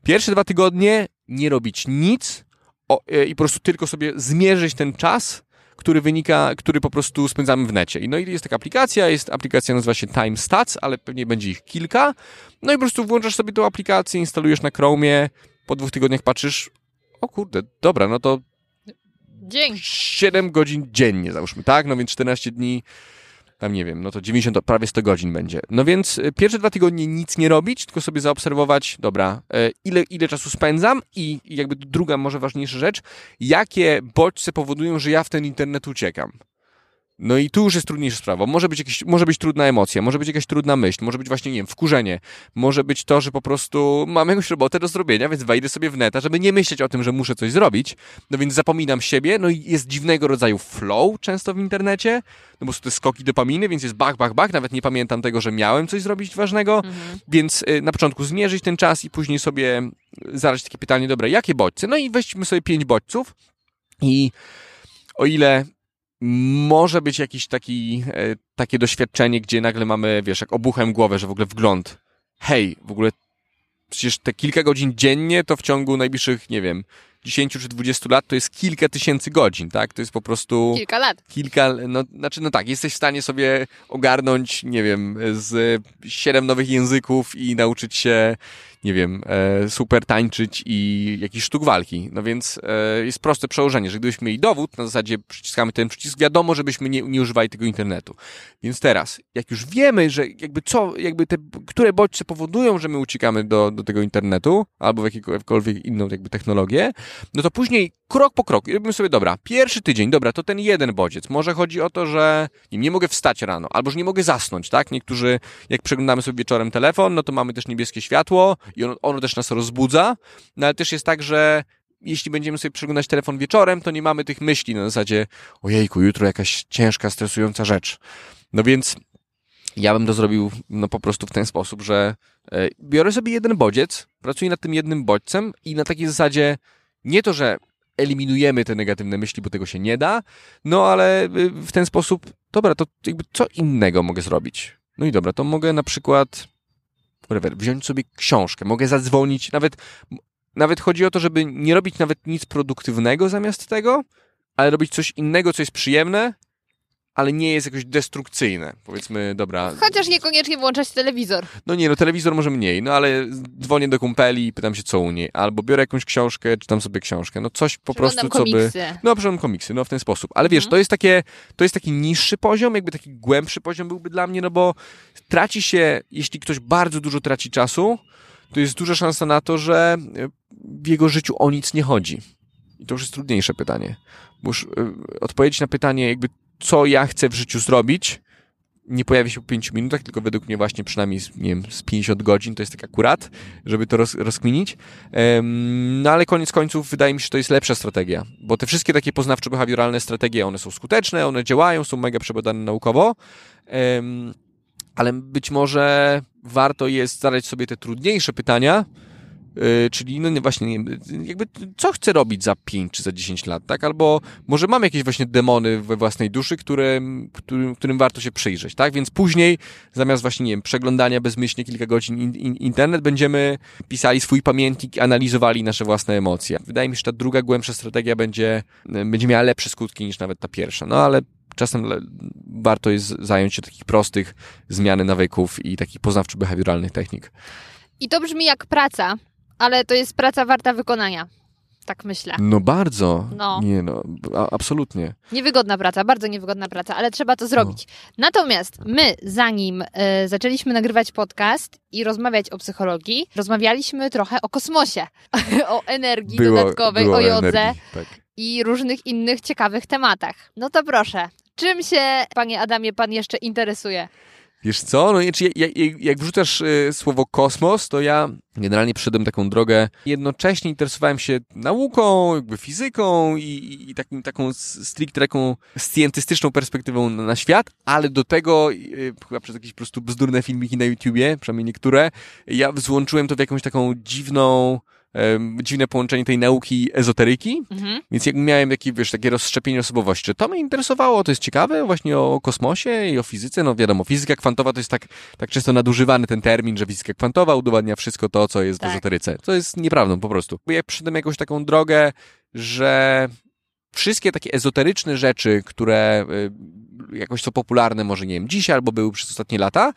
Pierwsze dwa tygodnie nie robić nic e, i po prostu tylko sobie zmierzyć ten czas, który wynika, który po prostu spędzamy w necie. I no i jest taka aplikacja, jest aplikacja, nazywa się Time Stats, ale pewnie będzie ich kilka. No i po prostu włączasz sobie tą aplikację, instalujesz na Chromie, po dwóch tygodniach patrzysz, o kurde, dobra, no to
Dzięki.
7 godzin dziennie, załóżmy, tak? No więc 14 dni, tam nie wiem, no to 90, to prawie 100 godzin będzie. No więc y, pierwsze dwa tygodnie nic nie robić, tylko sobie zaobserwować, dobra, e, ile, ile czasu spędzam i jakby druga, może ważniejsza rzecz, jakie bodźce powodują, że ja w ten internet uciekam. No i tu już jest trudniejsza sprawa. Może być, jakiś, może być trudna emocja, może być jakaś trudna myśl, może być właśnie, nie wiem, wkurzenie, może być to, że po prostu mam jakąś robotę do zrobienia, więc wejdę sobie w neta, żeby nie myśleć o tym, że muszę coś zrobić, no więc zapominam siebie, no i jest dziwnego rodzaju flow często w internecie, no bo są te skoki dopaminy, więc jest bach, bach, bach, nawet nie pamiętam tego, że miałem coś zrobić ważnego, więc y, na początku zmierzyć ten czas i później sobie zadać takie pytanie, dobra, jakie bodźce? No i weźmy sobie pięć bodźców i o ile może być jakiś taki, e, takie doświadczenie, gdzie nagle mamy, wiesz, jak obuchem głowę, że w ogóle wgląd. Hej, w ogóle przecież te kilka godzin dziennie to w ciągu najbliższych, nie wiem, 10 czy 20 lat to jest kilka tysięcy godzin, tak? To jest po prostu
Kilka lat.
kilka, no, znaczy, no tak, jesteś w stanie sobie ogarnąć, nie wiem, z siedem nowych języków i nauczyć się, nie wiem, e, super tańczyć i jakiś sztuk walki. No więc e, jest proste przełożenie, że gdybyśmy mieli dowód, na zasadzie przyciskamy ten przycisk, wiadomo, żebyśmy nie, nie używali tego internetu. Więc teraz, jak już wiemy, że jakby co, jakby te, które bodźce powodują, że my uciekamy do, do tego internetu, albo w jakąkolwiek inną jakby technologię, no to później krok po kroku, i robimy sobie, dobra, pierwszy tydzień, dobra, to ten jeden bodziec. Może chodzi o to, że nie, nie mogę wstać rano, albo że nie mogę zasnąć, tak? Niektórzy, jak przeglądamy sobie wieczorem telefon, no to mamy też niebieskie światło i ono, ono też nas rozbudza, no ale też jest tak, że jeśli będziemy sobie przeglądać telefon wieczorem, to nie mamy tych myśli na zasadzie, ojejku, jutro jakaś ciężka, stresująca rzecz. No więc ja bym to zrobił no po prostu w ten sposób, że e, biorę sobie jeden bodziec, pracuję nad tym jednym bodźcem i na takiej zasadzie nie to, że eliminujemy te negatywne myśli, bo tego się nie da, no ale y, w ten sposób, dobra, to jakby co innego mogę zrobić? No i dobra, to mogę na przykład whatever, wziąć sobie książkę, mogę zadzwonić, nawet, nawet chodzi o to, żeby nie robić nawet nic produktywnego zamiast tego, ale robić coś innego, co jest przyjemne, ale nie jest jakoś destrukcyjne. Powiedzmy, dobra,
Chociaż niekoniecznie włączać telewizor.
no nie, no telewizor może mniej, no ale dzwonię do kumpeli i pytam się co u niej. Albo biorę jakąś książkę, czytam sobie książkę. No coś po prostu, co by...
komiksy.
No, przeglądam komiksy, no w ten sposób. Ale wiesz,
Mhm.
to jest takie, to jest taki niższy poziom, jakby taki głębszy poziom byłby dla mnie, no bo traci się, jeśli ktoś bardzo dużo traci czasu, to jest duża szansa na to, że e, w jego życiu o nic nie chodzi. I to już jest trudniejsze pytanie. Bo już y, odpowiedzieć na pytanie, jakby co ja chcę w życiu zrobić, nie pojawi się po 5 minutach, tylko według mnie właśnie przynajmniej z, nie wiem, z 50 godzin to jest tak akurat, żeby to roz, rozkminić. Em, no ale koniec końców wydaje mi się, że to jest lepsza strategia, bo te wszystkie takie poznawczo-behawioralne strategie, one są skuteczne, one działają, są mega przebadane naukowo, em, ale być może warto jest zadać sobie te trudniejsze pytania, czyli no nie, właśnie nie, jakby co chcę robić za 5 czy za 10 lat, tak? Albo może mam jakieś właśnie demony we własnej duszy, które, którym, którym warto się przyjrzeć, tak? Więc później zamiast właśnie, nie wiem, przeglądania bezmyślnie kilka godzin in, in, internet, będziemy pisali swój pamiętnik, analizowali nasze własne emocje. Wydaje mi się, że ta druga, głębsza strategia będzie, będzie miała lepsze skutki niż nawet ta pierwsza. No ale czasem warto jest zająć się takich prostych zmiany nawyków i takich poznawczo-behawioralnych technik.
I to brzmi jak praca, ale to jest praca warta wykonania. Tak myślę.
No bardzo.
No.
Nie no, a, absolutnie.
Niewygodna praca, bardzo niewygodna praca, ale trzeba to zrobić. Natomiast my, zanim e, zaczęliśmy nagrywać podcast i rozmawiać o psychologii, rozmawialiśmy trochę o kosmosie, [LAUGHS] o energii dodatkowej,
było
o jodze
energii, tak.
i różnych innych ciekawych tematach. No to proszę, czym się, panie Adamie, pan jeszcze interesuje?
Wiesz co, no czy jak, jak, wrzucasz y, słowo kosmos, to ja generalnie przyszedłem taką drogę. Jednocześnie interesowałem się nauką, jakby fizyką i, i, takim, taką stricte taką scjentystyczną perspektywą na, na świat, ale do tego y, chyba przez jakieś po prostu bzdurne filmiki na YouTubie, przynajmniej niektóre, ja złączyłem to w jakąś taką dziwną em, dziwne połączenie tej nauki ezoteryki,
Mhm.
więc jak miałem takie, wiesz, takie rozszczepienie osobowości, to mnie interesowało, to jest ciekawe, właśnie o kosmosie i o fizyce, no wiadomo, fizyka kwantowa to jest tak, tak często nadużywany ten termin, że fizyka kwantowa udowadnia wszystko to, co jest
Tak.
w ezoteryce. To jest nieprawdą po prostu. Ja przyszedłem jakąś taką drogę, że wszystkie takie ezoteryczne rzeczy, które y, jakoś są popularne, może nie wiem, dzisiaj albo były przez ostatnie lata,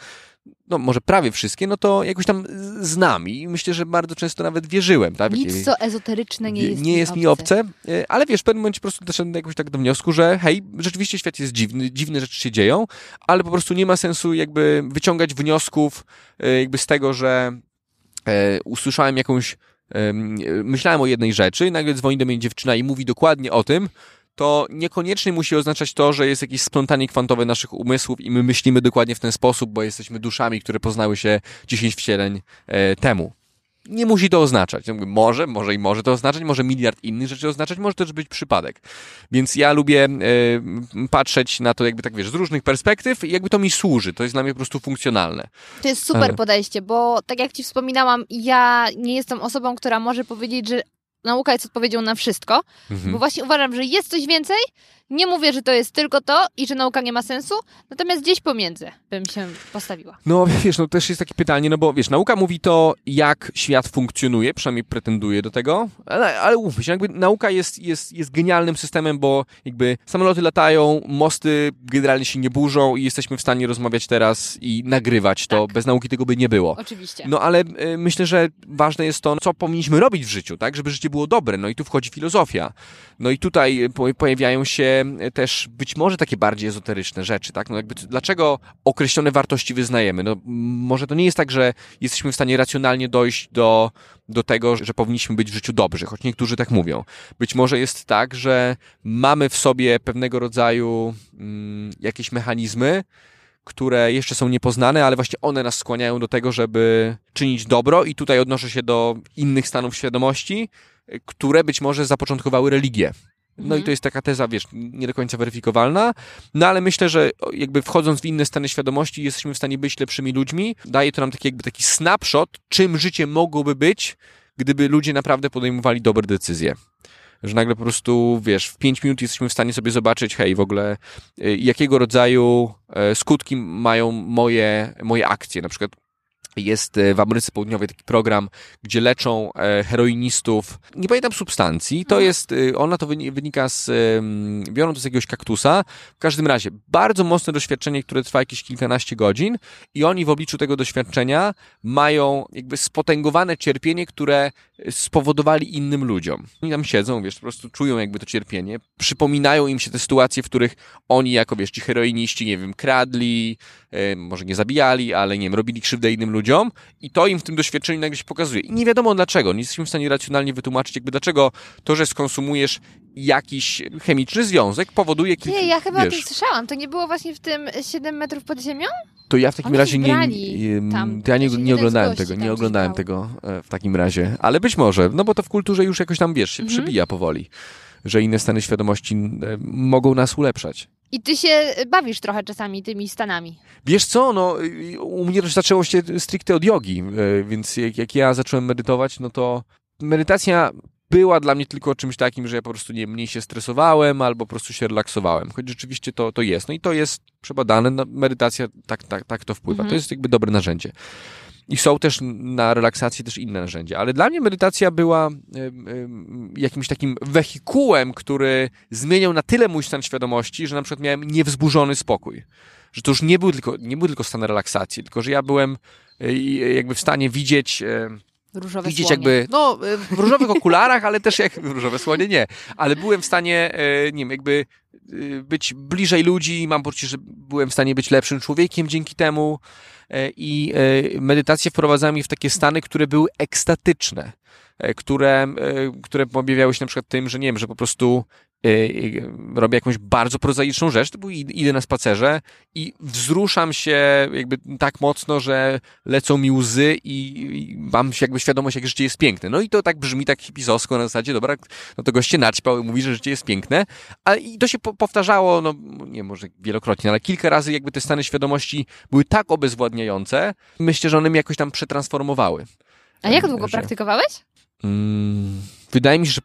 no może prawie wszystkie, no to jakoś tam znam i myślę, że bardzo często nawet wierzyłem. Tak?
Nic, co ezoteryczne nie jest,
nie jest mi obce, ale wiesz, w pewnym momencie po prostu doszedłem jakoś tak do wniosku, że hej, rzeczywiście świat jest dziwny, dziwne rzeczy się dzieją, ale po prostu nie ma sensu jakby wyciągać wniosków y, jakby z tego, że e, usłyszałem jakąś, em, myślałem o jednej rzeczy i nagle dzwoni do mnie dziewczyna i mówi dokładnie o tym, to niekoniecznie musi oznaczać to, że jest jakieś splątanie kwantowe naszych umysłów i my myślimy dokładnie w ten sposób, bo jesteśmy duszami, które poznały się 10 wcieleń e, temu. Nie musi to oznaczać. Może, może i może to oznaczać, może miliard innych rzeczy oznaczać, może też być przypadek. Więc ja lubię e, patrzeć na to jakby tak, wiesz, z różnych perspektyw i jakby to mi służy. To jest dla mnie po prostu funkcjonalne.
To jest super
Ale-
podejście, bo tak jak ci wspominałam, ja nie jestem osobą, która może powiedzieć, że nauka jest odpowiedzią na wszystko,
Mhm.
bo właśnie uważam, że jest coś więcej. Nie mówię, że to jest tylko to i że nauka nie ma sensu, natomiast gdzieś pomiędzy bym się postawiła.
No wiesz, no też jest takie pytanie, no bo wiesz, nauka mówi to, jak świat funkcjonuje, przynajmniej pretenduje do tego, ale, ale się, jakby nauka jest, jest, jest genialnym systemem, bo jakby samoloty latają, mosty generalnie się nie burzą i jesteśmy w stanie rozmawiać teraz i nagrywać to,
Tak.
bez nauki tego by nie było.
Oczywiście.
No ale y, myślę, że ważne jest to, co powinniśmy robić w życiu, tak, żeby życie było dobre. No i tu wchodzi filozofia. No i tutaj y, po, pojawiają się też być może takie bardziej ezoteryczne rzeczy, tak? No jakby dlaczego określone wartości wyznajemy? No może to nie jest tak, że jesteśmy w stanie racjonalnie dojść do, do tego, że powinniśmy być w życiu dobrzy, choć niektórzy tak mówią. Być może jest tak, że mamy w sobie pewnego rodzaju mm, jakieś mechanizmy, które jeszcze są niepoznane, ale właśnie one nas skłaniają do tego, żeby czynić dobro i tutaj odnoszę się do innych stanów świadomości, y, które być może zapoczątkowały religię. No
Mhm.
i to jest taka teza, wiesz, nie do końca weryfikowalna, no ale myślę, że jakby wchodząc w inne stany świadomości jesteśmy w stanie być lepszymi ludźmi. Daje to nam taki jakby taki snapshot, czym życie mogłoby być, gdyby ludzie naprawdę podejmowali dobre decyzje. Że nagle po prostu, wiesz, w 5 minut jesteśmy w stanie sobie zobaczyć, hej, w ogóle, y, jakiego rodzaju e, skutki mają moje, moje akcje. Na przykład jest e, w Ameryce Południowej taki program, gdzie leczą e, heroinistów. Nie pamiętam substancji. To jest, e, ona to wyni- wynika z, biorą to z jakiegoś kaktusa. W każdym razie, bardzo mocne doświadczenie, które trwa jakieś kilkanaście godzin i oni w obliczu tego doświadczenia mają jakby spotęgowane cierpienie, które spowodowali innym ludziom. Oni tam siedzą, wiesz, po prostu czują jakby to cierpienie, przypominają im się te sytuacje, w których oni jako, wiesz, ci heroiniści, nie wiem, kradli, może nie zabijali, ale nie wiem, robili krzywdę innym ludziom i to im w tym doświadczeniu nagle się pokazuje. I nie wiadomo dlaczego, nie jesteśmy w stanie racjonalnie wytłumaczyć, jakby dlaczego to, że skonsumujesz jakiś chemiczny związek powoduje kilka,
Nie, ja chyba o
wiesz,
tym słyszałam. To nie było właśnie w tym 7 metrów pod ziemią?
to ja w takim
Oni
razie nie,
tam,
ja nie, nie oglądałem tego, nie oglądałem tego e, w takim razie, ale być może, no bo to w kulturze już jakoś tam, wiesz, się
Mhm.
przybija powoli, że inne stany świadomości e, mogą nas ulepszać.
I ty się bawisz trochę czasami tymi stanami.
Wiesz co, no u mnie to zaczęło się stricte od jogi, y, więc jak, jak ja zacząłem medytować, no to medytacja była dla mnie tylko czymś takim, że ja po prostu nie mniej się stresowałem albo po prostu się relaksowałem. Choć rzeczywiście to, to jest. No i to jest przebadane, no, medytacja tak, tak, tak to wpływa.
Mhm.
To jest jakby dobre narzędzie. I są też na relaksację też inne narzędzia. Ale dla mnie medytacja była jakimś takim wehikułem, który zmieniał na tyle mój stan świadomości, że na przykład miałem niewzburzony spokój. Że to już nie był tylko, nie był tylko stan relaksacji, tylko że ja byłem e, i jakby w stanie widzieć e,
Różowe
widzieć
słonie.
jakby, no e, [LAUGHS] w różowych okularach, ale też jak różowe słonie nie, ale byłem w stanie, e, nie wiem, jakby e, być bliżej ludzi, mam poczucie, że byłem w stanie być lepszym człowiekiem dzięki temu e, i e, medytację wprowadzała mnie w takie stany, które były ekstatyczne, które, e, które objawiały się na przykład tym, że nie wiem, że po prostu e, e, robię jakąś bardzo prozaiczną rzecz, typu id- idę na spacerze i wzruszam się jakby tak mocno, że lecą mi łzy i, mam jakby świadomość, jak życie jest piękne. No i to tak brzmi tak hipisowsko na zasadzie, dobra, no to goście naćpał i mówi, że życie jest piękne, a i to się po, powtarzało, no nie może wielokrotnie, ale kilka razy jakby te stany świadomości były tak obezwładniające, myślę, że one mnie jakoś tam przetransformowały.
A jak długo
Że-
praktykowałeś?
Mm, wydaje mi się, że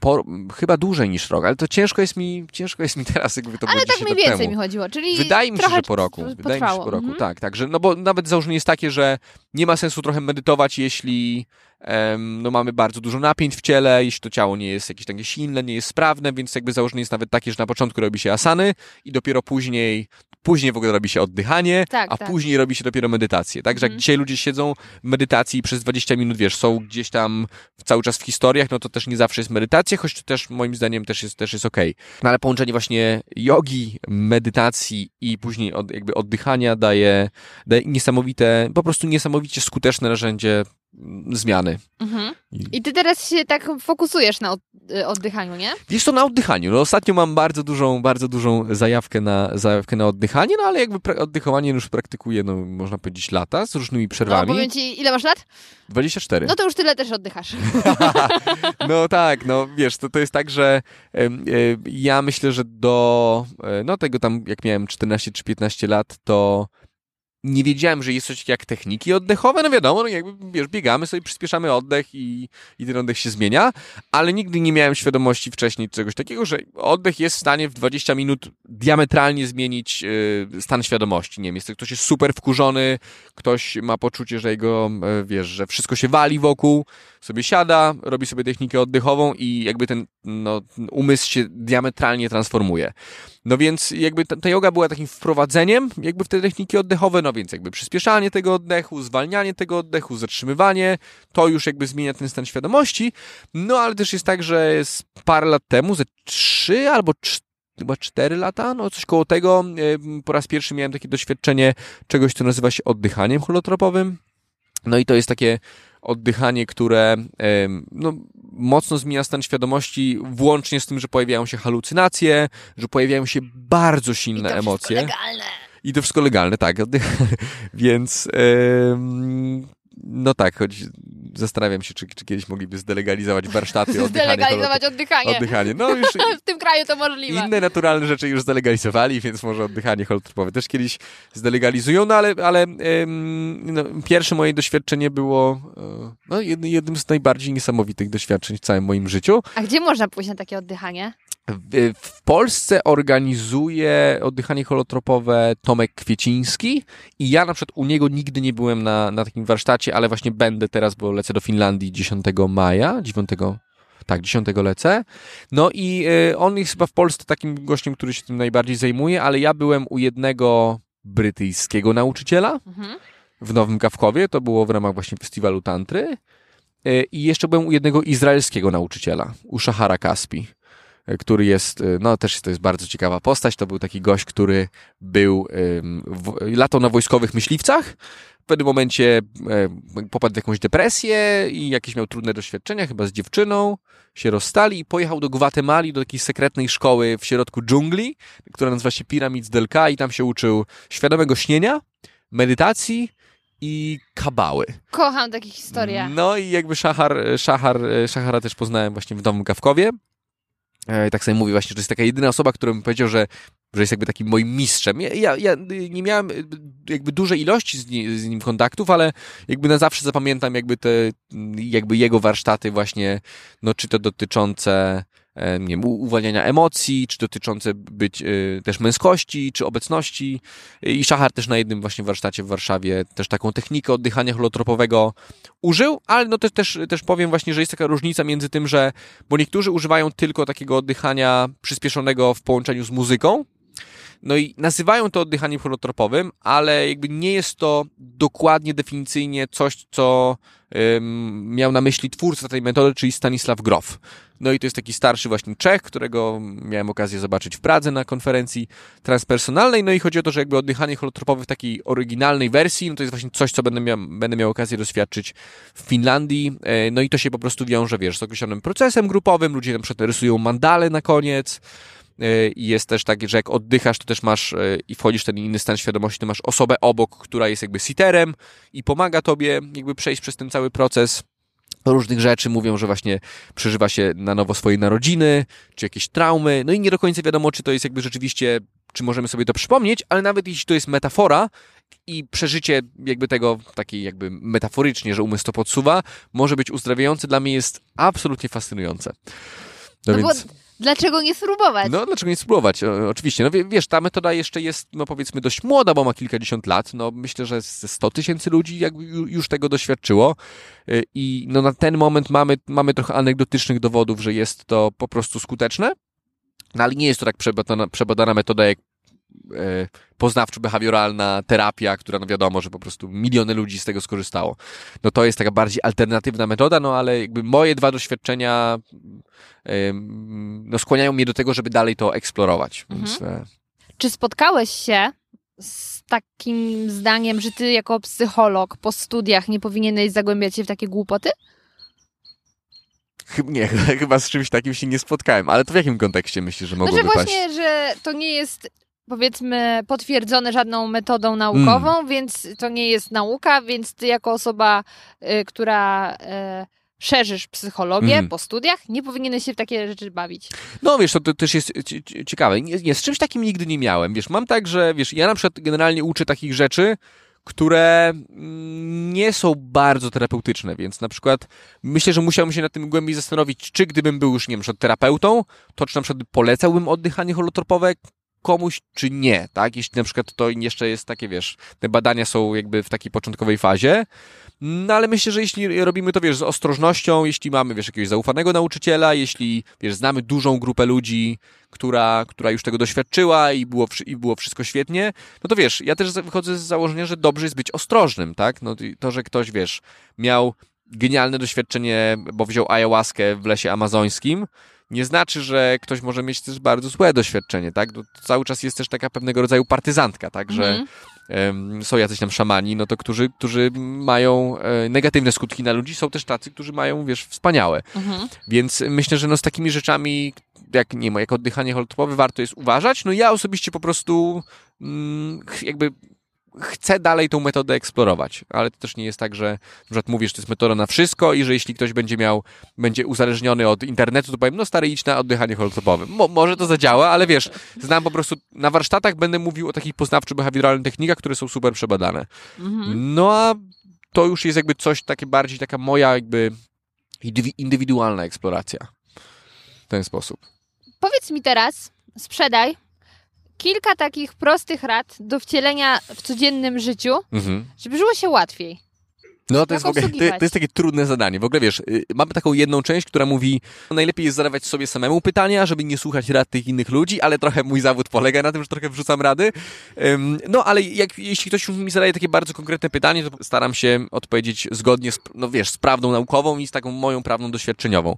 po, chyba dłużej niż rok, ale to ciężko jest mi, ciężko jest mi teraz jakby to
Ale
było
tak
10
mniej więcej
temu.
mi chodziło, czyli
Wydaje mi się, że po roku.
t-
Wydaje mi się, że po
potrwało.
roku,
Mhm.
tak. tak że, no bo nawet założenie jest takie, że nie ma sensu trochę medytować, jeśli em, no mamy bardzo dużo napięć w ciele, jeśli to ciało nie jest jakieś takie silne, nie jest sprawne, więc jakby założenie jest nawet takie, że na początku robi się asany i dopiero później Później w ogóle robi się oddychanie,
Tak,
a
tak.
później robi się dopiero medytację. Także jak
Mhm.
dzisiaj ludzie siedzą w medytacji i przez 20 minut, wiesz, są gdzieś tam cały czas w historiach, no to też nie zawsze jest medytacja, choć to też moim zdaniem też jest, też jest okej. No ale połączenie właśnie jogi, medytacji i później od, jakby oddychania daje, daje niesamowite, po prostu niesamowicie skuteczne narzędzie zmiany.
Mhm.
I-
ty teraz się tak fokusujesz na y, oddychaniu, nie?
Wiesz to na oddychaniu. No ostatnio mam bardzo dużą, bardzo dużą zajawkę na, zajawkę na oddychanie, no ale jakby oddychowanie już praktykuję, no można powiedzieć lata, z różnymi
No,
przerwami.
powiem ci, ile masz lat?
24.
No to już tyle też oddychasz. [LAUGHS]
No tak, no wiesz, to, to jest tak, że e, ja myślę, że do e, no tego tam, jak miałem 14 czy 15 lat, to nie wiedziałem, że jest coś jak techniki oddechowe, no wiadomo, no jakby, wiesz, biegamy sobie, przyspieszamy oddech i, i ten oddech się zmienia, ale nigdy nie miałem świadomości wcześniej czegoś takiego, że oddech jest w stanie w 20 minut diametralnie zmienić e, stan świadomości. Nie wiem, jest ktoś jest super wkurzony, ktoś ma poczucie, że jego, e, wiesz, że wszystko się wali wokół, sobie siada, robi sobie technikę oddechową i jakby ten no, umysł się diametralnie transformuje. No więc jakby ta, ta yoga była takim wprowadzeniem jakby w te techniki oddechowe, no więc jakby przyspieszanie tego oddechu, zwalnianie tego oddechu, zatrzymywanie, to już jakby zmienia ten stan świadomości. No ale też jest tak, że z parę lat temu, ze trzy albo cz- chyba cztery lata, no coś koło tego, po raz pierwszy miałem takie doświadczenie czegoś, co nazywa się oddychaniem holotropowym. No i to jest takie oddychanie, które no, mocno zmienia stan świadomości, włącznie z tym, że pojawiają się halucynacje, że pojawiają się bardzo
I
silne
to
emocje.
legalne.
I to wszystko legalne, tak. [LAUGHS] Więc em, no tak, choć zastanawiam się, czy, czy kiedyś mogliby zdelegalizować warsztaty. [LAUGHS]
Zdelegalizować oddychanie.
Oddychanie. No [LAUGHS] już
W tym kraju to możliwe.
inne naturalne rzeczy już zdelegalizowali, więc może oddychanie holotropowe też kiedyś zdelegalizują, no ale, ale em, no, pierwsze moje doświadczenie było e, no, jednym z najbardziej niesamowitych doświadczeń w całym moim życiu.
A gdzie można pójść na takie oddychanie?
W, Polsce organizuje oddychanie holotropowe Tomek Kwieciński i ja na przykład u niego nigdy nie byłem na, na takim warsztacie, ale właśnie będę teraz, bo lecę do Finlandii 10 maja, 9 tak, 10 lecę. No i y, on jest chyba w Polsce takim gościem, który się tym najbardziej zajmuje, ale ja byłem u jednego brytyjskiego nauczyciela
Mhm.
w Nowym Kawkowie, to było w ramach właśnie festiwalu tantry. Y, I jeszcze byłem u jednego izraelskiego nauczyciela, u Shahara Kaspi, który jest, y, no też to jest bardzo ciekawa postać. To był taki gość, który był, w, latał na wojskowych myśliwcach. W pewnym momencie e, popadł w jakąś depresję i jakieś miał trudne doświadczenia, chyba z dziewczyną. Się rozstali i pojechał do Gwatemali, do takiej sekretnej szkoły w środku dżungli, która nazywa się Pyramids del Ka i tam się uczył świadomego śnienia, medytacji i kabały.
Kocham takie historie.
No i jakby Szachar, Szachar, Szachara też poznałem właśnie w Nowym Kawkowie. E, tak sobie mówię właśnie, że to jest taka jedyna osoba, która mi powiedział, że że jest jakby takim moim mistrzem. Ja, ja, ja nie miałem y, jakby dużej ilości z, z, nim kontaktów, ale jakby na zawsze zapamiętam jakby te, jakby jego warsztaty właśnie, no czy to dotyczące e, nie wiem, uwalniania emocji, czy dotyczące być y, też męskości, czy obecności. I Szachar też na jednym właśnie warsztacie w Warszawie też taką technikę oddychania holotropowego użył, ale no też, też, też powiem właśnie, że jest taka różnica między tym, że, bo niektórzy używają tylko takiego oddychania przyspieszonego w połączeniu z muzyką, no i nazywają to oddychaniem holotropowym, ale jakby nie jest to dokładnie definicyjnie coś, co miał na myśli twórca tej metody, czyli Stanisław Grof. No i to jest taki starszy właśnie Czech, którego miałem okazję zobaczyć w Pradze na konferencji transpersonalnej. No i chodzi o to, że jakby oddychanie holotropowe w takiej oryginalnej wersji, no to jest właśnie coś, co będę miał, będę miał okazję doświadczyć w Finlandii. E, no i to się po prostu wiąże, wiesz, z określonym procesem grupowym. Ludzie na przykład rysują mandale na koniec. E, I jest też tak, że jak oddychasz, to też masz e, i wchodzisz w ten inny stan świadomości, to masz osobę obok, która jest jakby siterem i pomaga tobie jakby przejść przez ten cały proces. Różnych rzeczy, mówią, że właśnie przeżywa się na nowo swoje narodziny, czy jakieś traumy, no i nie do końca wiadomo, czy to jest jakby rzeczywiście, czy możemy sobie to przypomnieć, ale nawet jeśli to jest metafora i przeżycie jakby tego takiej jakby metaforycznie, że umysł to podsuwa, może być uzdrawiające, dla mnie jest absolutnie fascynujące.
No, no więc... Bo Dlaczego nie spróbować?
No, dlaczego nie spróbować? O, oczywiście. No wiesz, ta metoda jeszcze jest, no powiedzmy, dość młoda, bo ma kilkadziesiąt lat. No myślę, że 100 tysięcy ludzi jakby już tego doświadczyło. Y, I no na ten moment mamy, mamy trochę anegdotycznych dowodów, że jest to po prostu skuteczne. No ale nie jest to tak przebadana, przebadana metoda jak poznawczo-behawioralna terapia, która no wiadomo, że po prostu miliony ludzi z tego skorzystało. No to jest taka bardziej alternatywna metoda, no ale jakby moje dwa doświadczenia no skłaniają mnie do tego, żeby dalej to eksplorować. Mhm. Więc, e,
Czy spotkałeś się z takim zdaniem, że ty jako psycholog po studiach nie powinieneś zagłębiać się w takie głupoty?
Nie, [LAUGHS] chyba z czymś takim się nie spotkałem, ale to w jakim kontekście myślisz, że mogło
no, że
wypaść?
właśnie, że to nie jest powiedzmy potwierdzone żadną metodą naukową, mm. więc to nie jest nauka, więc ty jako osoba, y, która y, szerzysz psychologię mm. po studiach, nie powinieneś się w takie rzeczy bawić.
No wiesz, to, to też jest ciekawe. Nie, nie, z czymś takim nigdy nie miałem. Wiesz, mam tak, że wiesz, ja na przykład generalnie uczę takich rzeczy, które mm, nie są bardzo terapeutyczne, więc na przykład myślę, że musiałbym się nad tym głębiej zastanowić, czy gdybym był już, nie wiem, terapeutą, to czy na przykład polecałbym oddychanie holotropowe komuś, czy nie, tak? Jeśli na przykład to jeszcze jest takie, wiesz, te badania są jakby w takiej początkowej fazie, no ale myślę, że jeśli robimy to, wiesz, z ostrożnością, jeśli mamy, wiesz, jakiegoś zaufanego nauczyciela, jeśli, wiesz, znamy dużą grupę ludzi, która, która już tego doświadczyła i było, i było wszystko świetnie, no to wiesz, ja też wychodzę z założenia, że dobrze jest być ostrożnym, tak? No to, że ktoś, wiesz, miał genialne doświadczenie, bo wziął ayahuaskę w lesie amazońskim, nie znaczy, że ktoś może mieć też bardzo złe doświadczenie, tak? To cały czas jest też taka pewnego rodzaju partyzantka, tak? Że mm. są jacyś tam szamani, no to którzy, którzy mają e, negatywne skutki na ludzi, są też tacy, którzy mają, wiesz, wspaniałe. Mhm. Więc myślę, że no z takimi rzeczami, jak nie wiem, jak oddychanie holotropowe warto jest uważać. No ja osobiście po prostu mm, jakby chcę dalej tą metodę eksplorować, ale to też nie jest tak, że na mówisz, że to jest metoda na wszystko i że jeśli ktoś będzie miał, będzie uzależniony od internetu, to powiem, no stary, idź na oddychanie holotropowe. Mo może to zadziała, ale wiesz, znam po prostu, na warsztatach będę mówił o takich poznawczo-behawioralnych technikach, które są super przebadane. Mhm. No a to już jest jakby coś takie bardziej, taka moja jakby indywidualna eksploracja. W ten sposób.
Powiedz mi teraz, sprzedaj kilka takich prostych rad do wcielenia w codziennym życiu, mhm. żeby żyło się łatwiej.
No to jest, ogóle, to, to, jest takie trudne zadanie. W ogóle wiesz, y, mamy taką jedną część, która mówi, najlepiej jest zadawać sobie samemu pytania, żeby nie słuchać rad tych innych ludzi, ale trochę mój zawód polega na tym, że trochę wrzucam rady. No ale jak, jeśli ktoś mi zadaje takie bardzo konkretne pytanie, to staram się odpowiedzieć zgodnie z, no wiesz, z prawdą naukową i z taką moją prawną doświadczeniową.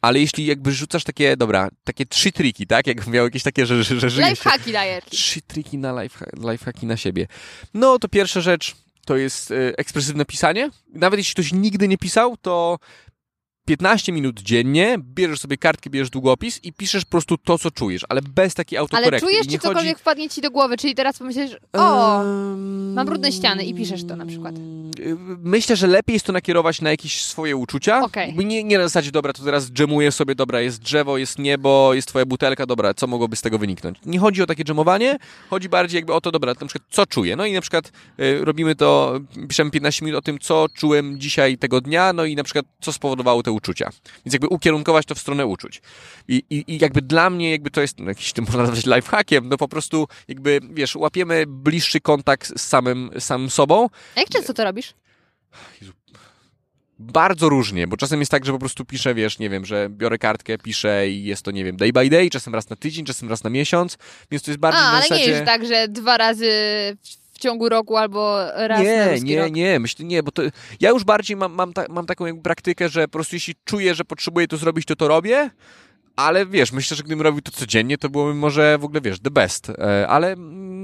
Ale jeśli jakby rzucasz takie, dobra, takie trzy triki, tak? Jak miał jakieś takie, że, że, że żyjesz...
Lifehacki dajesz.
Trzy triki na life, lifehacki na siebie. No to pierwsza rzecz to jest e, ekspresywne pisanie. Nawet jeśli ktoś nigdy nie pisał, to 15 minut dziennie, bierzesz sobie kartkę, bierzesz długopis i piszesz po prostu to, co czujesz, ale bez takiej autokorekty.
Ale czujesz, czy cokolwiek
chodzi...
wpadnie ci do głowy? Czyli teraz pomyślisz, o,
Ehm,
mam brudne ściany i piszesz to na przykład.
Myślę, że lepiej jest to nakierować na jakieś swoje uczucia. Jakby Nie, nie na zasadzie, dobra, to teraz dżemuję sobie, dobra, jest drzewo, jest niebo, jest twoja butelka, dobra, co mogłoby z tego wyniknąć? Nie chodzi o takie dżemowanie, chodzi bardziej jakby o to, dobra, na przykład co czuję. No i na przykład y, robimy to, piszemy 15 minut o tym, co czułem dzisiaj tego dnia, no i na przykład co spowodowało te uczucia. Więc jakby ukierunkować to w stronę uczuć. I, i, i jakby dla mnie jakby to jest no, jakiś tym można nazwać lifehackiem, no po prostu jakby, wiesz, łapiemy bliższy kontakt z samym, samym sobą,
A jak często to robisz?
bardzo różnie, bo czasem jest tak, że po prostu piszę, wiesz, nie wiem, że biorę kartkę, piszę i jest to, nie wiem, day by day, czasem raz na tydzień, czasem raz na miesiąc, więc to jest bardziej
A, ale
zasadzie...
nie jest tak, że dwa razy w- ciągu roku albo raz
nie, nie,
rok.
nie, myślę, nie, bo to ja już bardziej mam, mam, ta, mam taką jakby praktykę, że po prostu jeśli czuję, że potrzebuję to zrobić, to to robię, ale wiesz, myślę, że gdybym robił to codziennie, to byłoby może w ogóle, wiesz, the best, e, ale...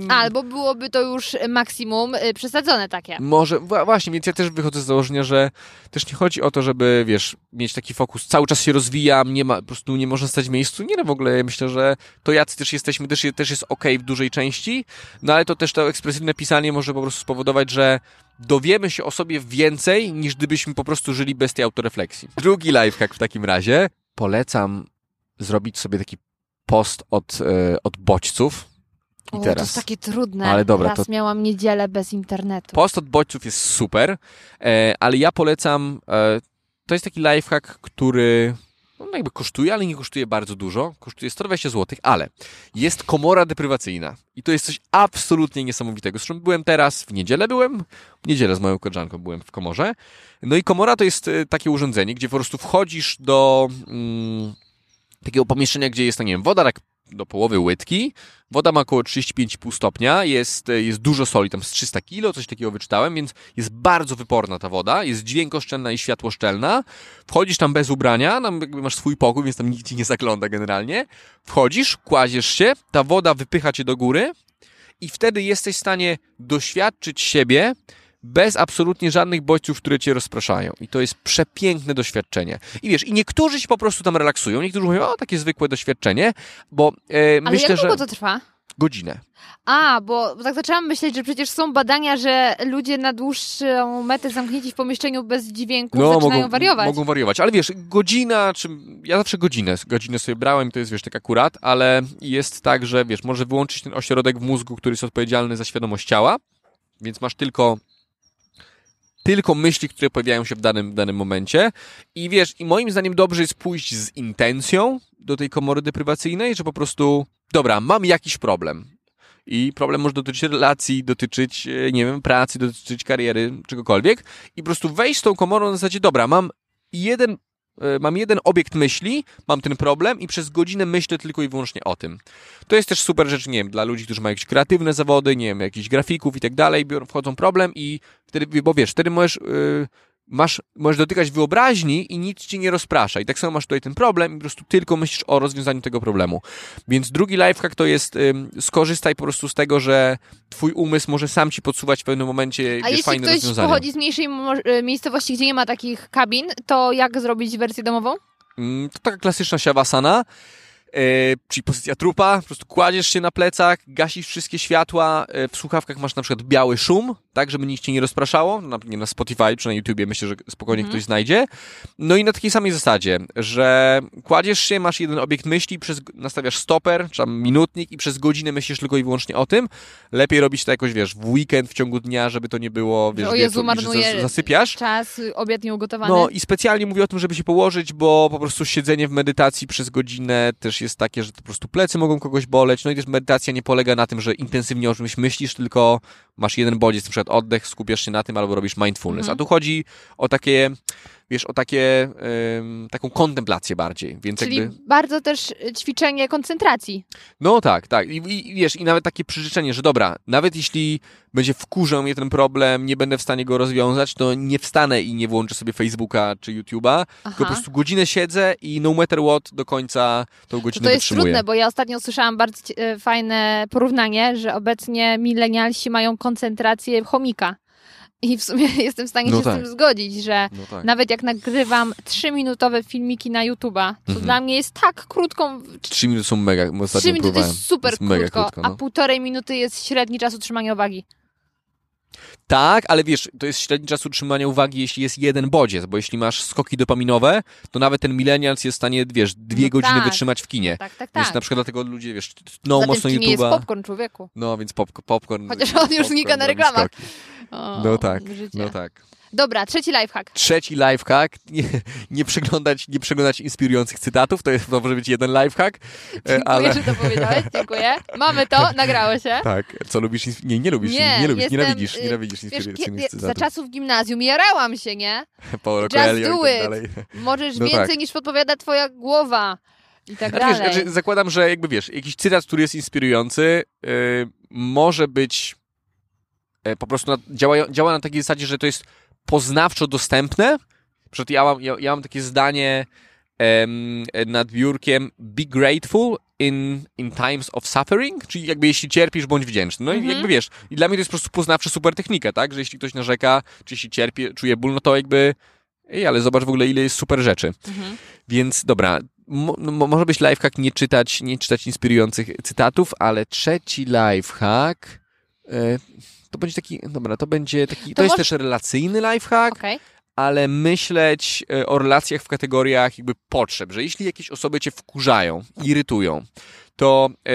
mm,
Albo byłoby to już maksimum y, przesadzone takie.
Może, właśnie, więc ja też wychodzę z założenia, że też nie chodzi o to, żeby, wiesz, mieć taki fokus, cały czas się rozwijam, nie ma, po prostu nie można stać w miejscu. Nie no, w ogóle ja myślę, że to jacy też jesteśmy, też, też jest okej w dużej części, no ale to też to ekspresywne pisanie może po prostu spowodować, że dowiemy się o sobie więcej, niż gdybyśmy po prostu żyli bez tej autorefleksji. Drugi lifehack w takim razie, polecam zrobić sobie taki post od, e, od bodźców. I
O,
teraz.
to jest takie trudne.
Ale dobra,
Raz
to-
miałam niedzielę bez internetu.
Post od bodźców jest super, e, ale ja polecam, e, to jest taki lifehack, który no, jakby kosztuje, ale nie kosztuje bardzo dużo, kosztuje 120 zł, ale jest komora deprywacyjna i to jest coś absolutnie niesamowitego. Zresztą byłem teraz, w niedzielę byłem, w niedzielę z moją koleżanką byłem w komorze, no i komora to jest e, takie urządzenie, gdzie po prostu wchodzisz do mm, takiego pomieszczenia, gdzie jest, no nie wiem, woda tak do połowy łydki, Woda ma około 35,5 stopnia, jest, jest dużo soli, tam z 300 kilo, coś takiego wyczytałem, więc jest bardzo wyporna ta woda, jest dźwiękoszczelna i światłoszczelna. Wchodzisz tam bez ubrania, tam jakby masz swój pokój, więc tam nikt ci nie zagląda generalnie. Wchodzisz, kładziesz się, ta woda wypycha cię do góry i wtedy jesteś w stanie doświadczyć siebie bez absolutnie żadnych bodźców, które cię rozpraszają. I to jest przepiękne doświadczenie. I wiesz, i niektórzy się po prostu tam relaksują, niektórzy mówią, o, takie zwykłe doświadczenie, bo e,
Ale
myślę,
jak
że
długo to trwa?
godzinę.
A, bo tak zaczęłam myśleć, że przecież są badania, że ludzie na dłuższą metę zamknięci w pomieszczeniu bez dźwięku zaczynają wariować.
No, Mogą wariować, ale wiesz, godzina, czy ja zawsze godzinę, godzinę sobie brałem, to jest wiesz, tak akurat, ale jest tak, że wiesz, może wyłączyć ten ośrodek w mózgu, który jest odpowiedzialny za świadomość ciała, więc masz tylko tylko myśli, które pojawiają się w danym, danym momencie i wiesz, i moim zdaniem dobrze jest pójść z intencją do tej komory deprywacyjnej, że po prostu, dobra, mam jakiś problem, i problem może dotyczyć relacji, dotyczyć, e, nie wiem, pracy, dotyczyć kariery, czegokolwiek. I po prostu wejść z tą komorą na zasadzie, dobra, mam jeden, mam jeden obiekt myśli, mam ten problem i przez godzinę myślę tylko i wyłącznie o tym. To jest też super rzecz, nie wiem, dla ludzi, którzy mają jakieś kreatywne zawody, nie wiem, jakichś grafików i tak dalej, wchodzą problem i wtedy, bo wiesz, wtedy możesz... Yy, masz, możesz dotykać wyobraźni i nic ci nie rozprasza. I tak samo masz tutaj ten problem i po prostu tylko myślisz o rozwiązaniu tego problemu. Więc drugi lifehack to jest ym, skorzystaj po prostu z tego, że twój umysł może sam ci podsuwać w pewnym momencie
A
wiesz,
jeśli
fajne
ktoś
rozwiązania.
pochodzi z mniejszej e, miejscowości, gdzie nie ma takich kabin, to jak zrobić wersję domową?
Mm, To taka klasyczna siawasana, e, czyli pozycja trupa, po prostu kładziesz się na plecach, gasisz wszystkie światła, e, w słuchawkach masz na przykład biały szum, tak, żeby nic cię nie rozpraszało, na, nie na Spotify czy na YouTubie myślę, że spokojnie ktoś znajdzie. No i na takiej samej zasadzie, że kładziesz się, masz jeden obiekt myśli, przez, nastawiasz stoper, czy tam minutnik i przez godzinę myślisz tylko i wyłącznie o tym. Lepiej robić to jakoś, wiesz, w weekend, w ciągu dnia, żeby to nie było, wiesz,
o Jezu,
wieczór że zasypiasz.
czas, obiad nieugotowany.
No i specjalnie mówię o tym, żeby się położyć, bo po prostu siedzenie w medytacji przez godzinę też jest takie, że po prostu plecy mogą kogoś boleć. No i też medytacja nie polega na tym, że intensywnie o czymś myślisz, tylko masz jeden bodziec, na przykład oddech, skupiasz się na tym albo robisz mindfulness.
Mhm.
A tu chodzi o takie, wiesz, o takie, ym, taką kontemplację bardziej. Więc
Czyli
jakby...
bardzo też y, ćwiczenie koncentracji.
No tak, tak. I, I wiesz, i nawet takie przyrzeczenie, że dobra, nawet jeśli będzie wkurzał mnie ten problem, nie będę w stanie go rozwiązać, to nie wstanę i nie włączę sobie Facebooka czy YouTube'a, tylko po prostu godzinę siedzę i no matter what do końca tą
To,
godzinę
to jest
wytrzymuję.
trudne, bo ja ostatnio usłyszałam bardzo e, fajne porównanie, że obecnie milenialsi mają koncentrację chomika. I w sumie [LAUGHS] jestem w stanie
No
się
tak.
z tym zgodzić, że
No tak.
nawet jak nagrywam trzyminutowe filmiki na YouTube'a, to
Mhm.
dla mnie jest tak krótką.
Trzy minuty są mega, ostatnio
Trzy minuty to
próbowałem.
jest super
Jest
krótko,
krótko,
a
no.
półtorej minuty jest średni czas utrzymania uwagi.
Tak, ale wiesz, to jest średni czas utrzymania uwagi, jeśli jest jeden bodziec, bo jeśli masz skoki dopaminowe, to nawet ten millennials jest w stanie, wiesz, dwie
No
godziny
tak.
wytrzymać w kinie.
Tak, tak,
Więc
tak.
na przykład dlatego ludzie, wiesz, tną mocno
kinie jest
YouTube'a.
popcorn człowieku.
No, więc pop, popcorn.
Chociaż on już
popcorn
znika na reklamach.
skoki.
O,
No tak, no tak.
Dobra, trzeci lifehack.
Trzeci lifehack, nie, nie, przeglądać, nie przeglądać inspirujących cytatów, to, jest, to może być jeden lifehack, e,
Dziękuję,
ale...
że to powiedziałeś, dziękuję. Mamy to, [LAUGHS] nagrało się.
Tak, co lubisz? Nie, nie lubisz, nie,
Nie,
lubisz,
jestem,
nienawidzisz,
y,
nienawidzisz
Wiesz,
inspirujących
kiedy, za
cytatów.
czasów gimnazjum jarałam się, nie? [LAUGHS]
Paulo
Just
Coelho
do
tak
it.
dalej.
Możesz
No
więcej
tak.
niż podpowiada twoja głowa. I tak
Znaczy, wiesz,
dalej.
znaczy, zakładam, że jakby wiesz, jakiś cytat, który jest inspirujący, yy, może być po prostu na, działa, działa na takiej zasadzie, że to jest poznawczo dostępne. Przykład ja mam, ja, ja mam takie zdanie em, nad biurkiem be grateful in, in times of suffering, czyli jakby jeśli cierpisz, bądź wdzięczny. No i
Mhm.
jakby wiesz, i dla mnie to jest po prostu poznawcza super technika, tak, że jeśli ktoś narzeka, czy jeśli cierpi, czuje ból, no to jakby ej, ale zobacz w ogóle ile jest super rzeczy.
Mhm.
Więc dobra, mo, no, może być lifehack nie czytać, nie czytać inspirujących cytatów, ale trzeci lifehack e, to będzie taki, dobra, to będzie taki, to,
To
jest
może-
też relacyjny lifehack,
Okej.
ale myśleć e, o relacjach w kategoriach jakby potrzeb, że jeśli jakieś osoby cię wkurzają, irytują, to e,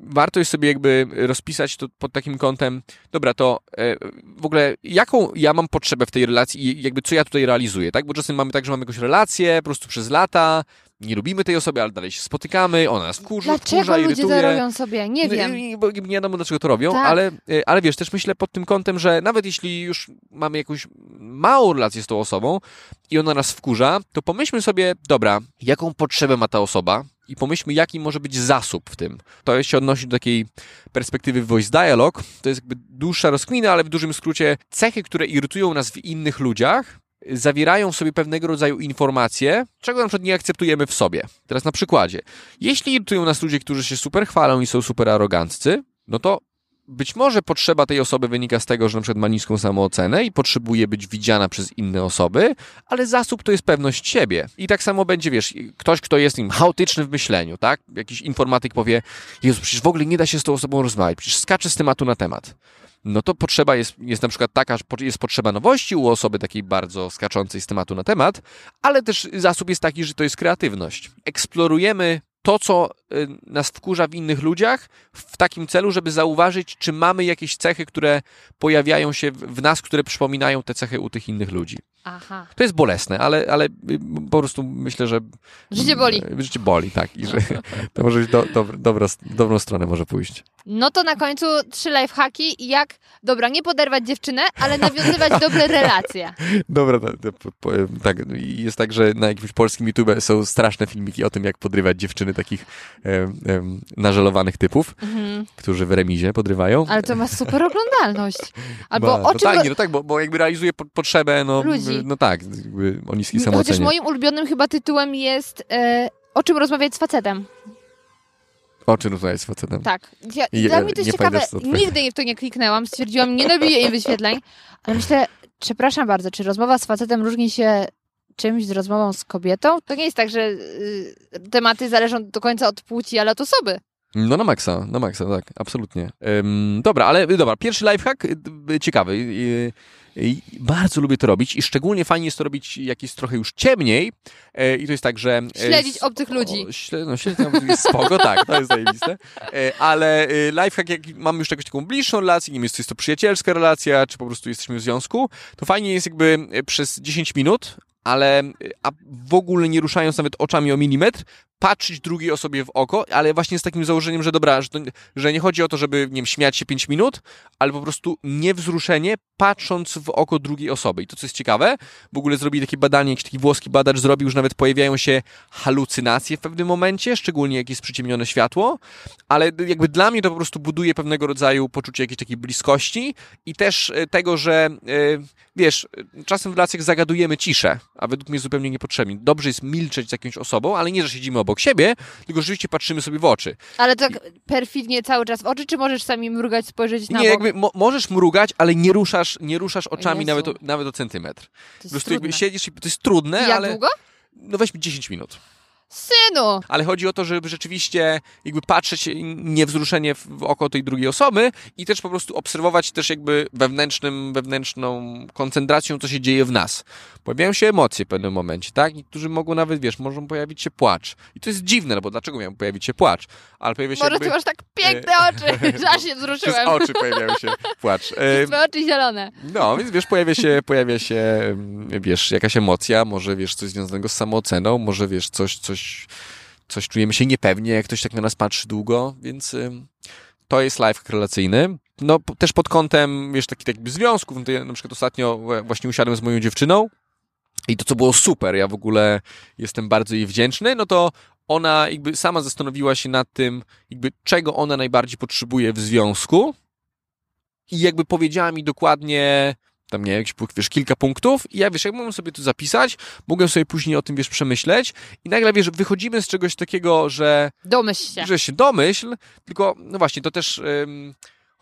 warto jest sobie jakby rozpisać to pod takim kątem, dobra, to e, w ogóle jaką ja mam potrzebę w tej relacji i jakby co ja tutaj realizuję, tak? Bo czasem mamy tak, że mamy jakąś relację po prostu przez lata, nie lubimy tej osoby, ale dalej się spotykamy, ona nas wkurza,
Dlaczego
wkurza,
ludzie
irytuje.
to robią sobie? Nie wiem.
Nie, bo nie wiadomo, dlaczego to robią,
Tak.
ale, e, ale wiesz, też myślę pod tym kątem, że nawet jeśli już mamy jakąś małą relację z tą osobą i ona nas wkurza, to pomyślmy sobie, dobra, jaką potrzebę ma ta osoba i pomyślmy, jaki może być zasób w tym. To się odnosi do takiej perspektywy voice dialog. To jest jakby dłuższa rozkmina, ale w dużym skrócie cechy, które irytują nas w innych ludziach, zawierają w sobie pewnego rodzaju informacje, czego na przykład nie akceptujemy w sobie. Teraz na przykładzie. Jeśli irytują nas ludzie, którzy się super chwalą i są super aroganccy, no to być może potrzeba tej osoby wynika z tego, że na przykład ma niską samoocenę i potrzebuje być widziana przez inne osoby, ale zasób to jest pewność siebie. I tak samo będzie, wiesz, ktoś, kto jest nim chaotyczny w myśleniu, tak? Jakiś informatyk powie, Jezu, przecież w ogóle nie da się z tą osobą rozmawiać, przecież skacze z tematu na temat. No to potrzeba jest, jest na przykład taka, jest potrzeba nowości u osoby takiej bardzo skaczącej z tematu na temat, ale też zasób jest taki, że to jest kreatywność. Eksplorujemy to, co y, nas wkurza w innych ludziach, w takim celu, żeby zauważyć, czy mamy jakieś cechy, które pojawiają się w w nas, które przypominają te cechy u tych innych ludzi.
Aha.
To jest bolesne, ale, ale y, po prostu myślę, że.
Życie boli.
Życie boli, tak. I że to może być do, do, dobra, dobrą stronę może pójść.
No to na końcu trzy lifehacki, jak, dobra, nie poderwać dziewczynę, ale nawiązywać dobre relacje. [LAUGHS]
Dobra, tak. Jest tak, że na jakimś polskim YouTube są straszne filmiki o tym, jak podrywać dziewczyny takich em, em, nażelowanych typów,
Mhm.
którzy w remizie podrywają.
Ale to ma super oglądalność. [LAUGHS] Albo
Ma,
o
no
czym...
tak, nie, no tak, bo, bo jakby realizuje po, potrzebę, no,
Ludzi.
No tak, jakby o niskiej
Chociaż
samoocenie.
moim ulubionym chyba tytułem jest e, O czym rozmawiać z facetem.
O czym rozmawiać z facetem?
Tak. Ja,
I-
dla mnie to jest ciekawe. Nigdy w to nie kliknęłam. Stwierdziłam, nie nabiję jej wyświetleń. Ale myślę, przepraszam bardzo, czy rozmowa z facetem różni się czymś z rozmową z kobietą? To nie jest tak, że y, tematy zależą do końca od płci, ale od osoby.
No na maksa, na maksa, tak, absolutnie. Ym, dobra, ale dobra, pierwszy lifehack, y, y, ciekawy. Bardzo lubię to robić i szczególnie fajnie jest to robić, jak jest trochę już ciemniej. E, I to jest tak, że... e,
Śledzić obcych ludzi.
O, śle, no śledzić obcych jest spoko, tak, to jest zajebiste. E, ale lifehack, jak mamy już jakąś taką bliższą relację, nie wiem, jest to przyjacielska relacja, czy po prostu jesteśmy w związku, to fajnie jest jakby przez 10 minut, ale a w ogóle nie ruszając nawet oczami o milimetr, patrzeć drugiej osobie w oko, ale właśnie z takim założeniem, że dobra, że, to, że nie chodzi o to, żeby, nie wiem, śmiać się 5 minut, ale po prostu niewzruszenie, patrząc w oko drugiej osoby. I to, co jest ciekawe, w ogóle zrobili takie badanie, jakiś taki włoski badacz zrobił, że nawet pojawiają się halucynacje w pewnym momencie, szczególnie jak jest przyciemnione światło, ale jakby dla mnie to po prostu buduje pewnego rodzaju poczucie jakiejś takiej bliskości i też e, tego, że e, wiesz, czasem w relacjach zagadujemy ciszę, a według mnie zupełnie niepotrzebnie. Dobrze jest milczeć z jakąś osobą, ale nie, że siedzimy obok siebie, tylko rzeczywiście patrzymy sobie w oczy.
Ale tak perfidnie cały czas w oczy, czy możesz sami mrugać, spojrzeć na
Nie,
bok?
jakby mo- możesz mrugać, ale nie ruszasz, nie ruszasz oczami nawet o, nawet o centymetr.
To
Po
jest
prostu jakby
trudne.
siedzisz i to jest trudne,
I jak
ale
długo?
no weźmy 10 minut.
Synu!
Ale chodzi o to, żeby rzeczywiście jakby patrzeć niewzruszenie w oko tej drugiej osoby i też po prostu obserwować też jakby wewnętrznym, wewnętrzną koncentracją, co się dzieje w nas. Pojawiają się emocje w pewnym momencie, tak? Niektórzy mogą nawet, wiesz, może pojawić się płacz. I to jest dziwne, no bo dlaczego miał pojawić się płacz? Ale pojawia się
Może
jakby...
ty masz tak piękne [LAUGHS] oczy, że aż się [LAUGHS]
Przez
wzruszyłem.
oczy pojawiają się płacz. [LAUGHS] E,
Twoje oczy zielone.
No, więc wiesz, pojawia się, pojawia się, wiesz, jakaś emocja, może wiesz, coś związanego z samooceną, może wiesz, coś, coś, coś czujemy się niepewnie, jak ktoś tak na nas patrzy długo, więc to jest life relacyjny. No, też pod kątem, wiesz, takich jakby związków, no ja na przykład ostatnio właśnie usiadłem z moją dziewczyną i to, co było super, ja w ogóle jestem bardzo jej wdzięczny, no to ona jakby sama zastanowiła się nad tym, jakby czego ona najbardziej potrzebuje w związku i jakby powiedziała mi dokładnie tam nie, jakieś, wiesz, kilka punktów i ja, wiesz, jak mogłem sobie to zapisać, mogłem sobie później o tym, wiesz, przemyśleć i nagle, wiesz, wychodzimy z czegoś takiego, że
Domyśl się.
że się domyśl, tylko no właśnie, to też ym,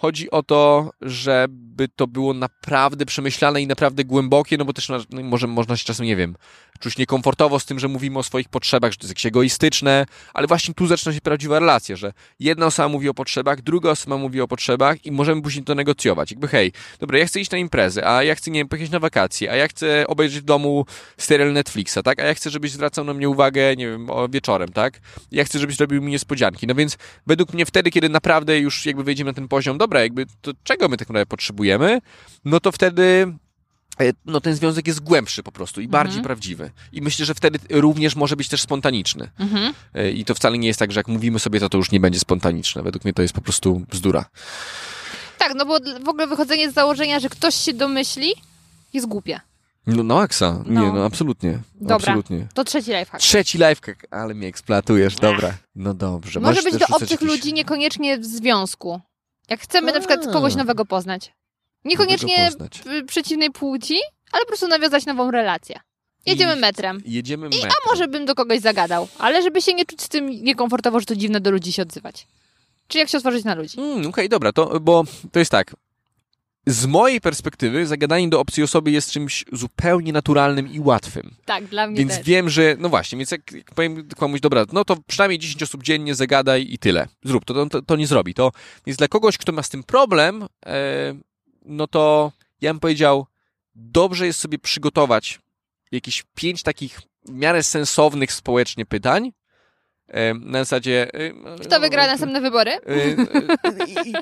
chodzi o to, żeby to było naprawdę przemyślane i naprawdę głębokie, no bo też no, może można się czasem, nie wiem, czuć niekomfortowo z tym, że mówimy o swoich potrzebach, że to jest jakieś egoistyczne, ale właśnie tu zaczyna się prawdziwa relacja, że jedna osoba mówi o potrzebach, druga osoba mówi o potrzebach i możemy później to negocjować. Jakby hej, dobra, ja chcę iść na imprezę, a ja chcę, nie wiem, pojechać na wakacje, a ja chcę obejrzeć w domu serial Netflixa, tak? A ja chcę, żebyś zwracał na mnie uwagę, nie wiem, wieczorem, tak? Ja chcę, żebyś robił mi niespodzianki. No więc według mnie wtedy, kiedy naprawdę już jakby wejdziemy na ten poziom, dobra, jakby to czego my tak naprawdę potrzebujemy, no to wtedy e, no ten związek jest głębszy po prostu i bardziej prawdziwy. I myślę, że wtedy również może być też spontaniczny.
Mhm.
E, I to wcale nie jest tak, że jak mówimy sobie, to to już nie będzie spontaniczne. Według mnie to jest po prostu bzdura.
Tak, no bo w ogóle wychodzenie z założenia, że ktoś się domyśli, jest głupie.
No, no Aksa, nie,
No.
no absolutnie.
Dobra.
Absolutnie.
To trzeci lifehack.
Trzeci lifehack, ale mnie eksploatujesz, dobra. No dobrze.
Może
Możesz
być do obcych ludzi, niekoniecznie w związku. Jak chcemy na przykład
A.
kogoś nowego poznać. Niekoniecznie
Nowego poznać.
przeciwnej płci, ale po prostu nawiązać nową relację. Jedziemy
I-
metrem.
Jedziemy
I,
metrem.
a może bym do kogoś zagadał, ale żeby się nie czuć z tym niekomfortowo, że to dziwne do ludzi się odzywać. Czy jak się otworzyć na ludzi?
Mm, Okej, dobra, to, bo to jest tak. Z mojej perspektywy zagadanie do obcej osoby jest czymś zupełnie naturalnym i łatwym.
Tak, dla mnie
Więc
też.
wiem, że, no właśnie, więc jak, jak powiem komuś, dobra, no to przynajmniej 10 osób dziennie zagadaj i tyle. Zrób to, to, to nie zrobi. To więc dla kogoś, kto ma z tym problem, e, no to ja bym powiedział, dobrze jest sobie przygotować jakieś pięć takich w miarę sensownych społecznie pytań. Na zasadzie. e,
Kto wygra
e,
następne wybory?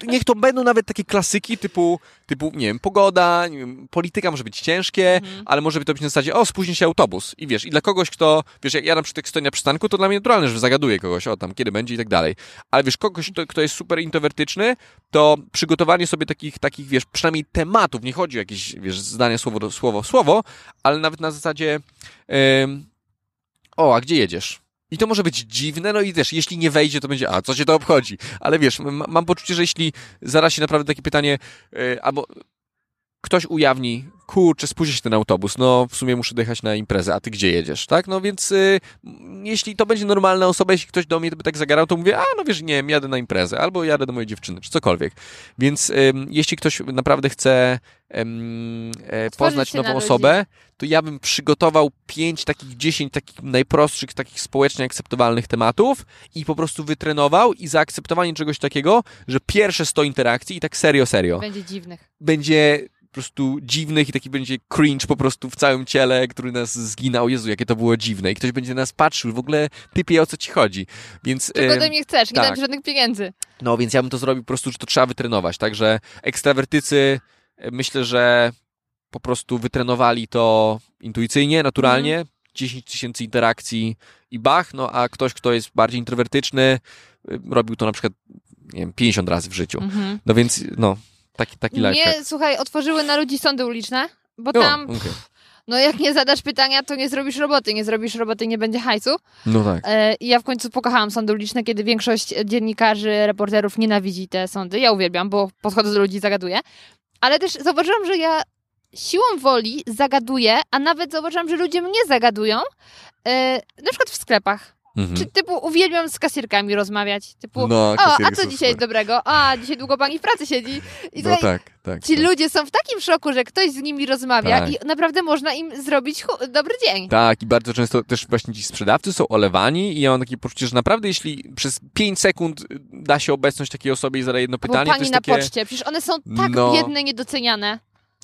Niech to będą nawet takie klasyki typu, typu nie wiem, pogoda, nie wiem, polityka może być ciężkie,
Mhm.
ale może to być na zasadzie, o, spóźni się autobus. I wiesz, i dla kogoś, kto, wiesz, jak ja na przykład jak stoję na przystanku, to dla mnie naturalne, że zagaduję kogoś, o, tam, kiedy będzie i tak dalej. Ale wiesz, kogoś, kto, kto jest super introwertyczny, to przygotowanie sobie takich, takich, wiesz, przynajmniej tematów, nie chodzi o jakieś, wiesz, zdania słowo do słowo, słowo, ale nawet na zasadzie, em, o, a gdzie jedziesz? I to może być dziwne, no i też, jeśli nie wejdzie, to będzie, a co się to obchodzi? Ale wiesz, mam poczucie, że jeśli zaraz się naprawdę takie pytanie, y, albo ktoś ujawni, kurczę, spóźni się ten autobus, no w sumie muszę dojechać na imprezę, a ty gdzie jedziesz, tak? No więc y, jeśli to będzie normalna osoba, jeśli ktoś do mnie by tak zagarał, to mówię, a no wiesz, nie wiem, jadę na imprezę, albo jadę do mojej dziewczyny, czy cokolwiek. Więc ym, jeśli ktoś naprawdę chce e, poznać nową
ludzi.
osobę, to ja bym przygotował pięć takich, dziesięć takich najprostszych, takich społecznie akceptowalnych tematów i po prostu wytrenował i zaakceptowanie czegoś takiego, że pierwsze 100 interakcji i tak serio, serio
Będzie dziwnych.
będzie po prostu dziwnych i taki będzie cringe po prostu w całym ciele, który nas zginął. Jezu, jakie to było dziwne. I ktoś będzie na nas patrzył, w ogóle typie o co ci chodzi. Więc,
Czego ode mnie chcesz? Nie
tak.
dam ci żadnych pieniędzy.
no więc ja bym to zrobił po prostu, że to trzeba wytrenować. Także ekstrawertycy e, myślę, że po prostu wytrenowali to intuicyjnie, naturalnie. 10 tysięcy interakcji i bach, no a ktoś, kto jest bardziej introwertyczny, y, robił to na przykład, nie wiem, 50 razy w życiu.
Mhm.
No więc, no, taki, taki lifehack.
Nie, słuchaj, otworzyły na ludzi sądy uliczne, bo tam,
okej.
no jak nie zadasz pytania, to nie zrobisz roboty. Nie zrobisz roboty, nie będzie hajsu.
No tak.
E, I ja w końcu pokochałam sądy uliczne, kiedy większość dziennikarzy, reporterów nienawidzi te sądy. Ja uwielbiam, bo podchodzę do ludzi i zagaduję. Ale też zauważyłam, że ja siłą woli zagaduję, a nawet zauważyłam, że ludzie mnie zagadują, e, na przykład w sklepach.
Mhm.
Czy typu uwielbiam z kasierkami rozmawiać. Typu,
No,
o, a co dzisiaj
super.
dobrego? A, dzisiaj długo pani w pracy siedzi. I
No tak, tak.
ci
tak.
ludzie są w takim szoku, że ktoś z nimi rozmawia
Tak.
i naprawdę można im zrobić dobry dzień.
Tak, i bardzo często też właśnie ci sprzedawcy są olewani i ja mam takie poczucie, że naprawdę jeśli przez 5 sekund da się obecność takiej osobie i zadaje jedno pytanie, to
pani
jest
na
takie...
poczcie, przecież one są tak
No.
biedne, niedoceniane.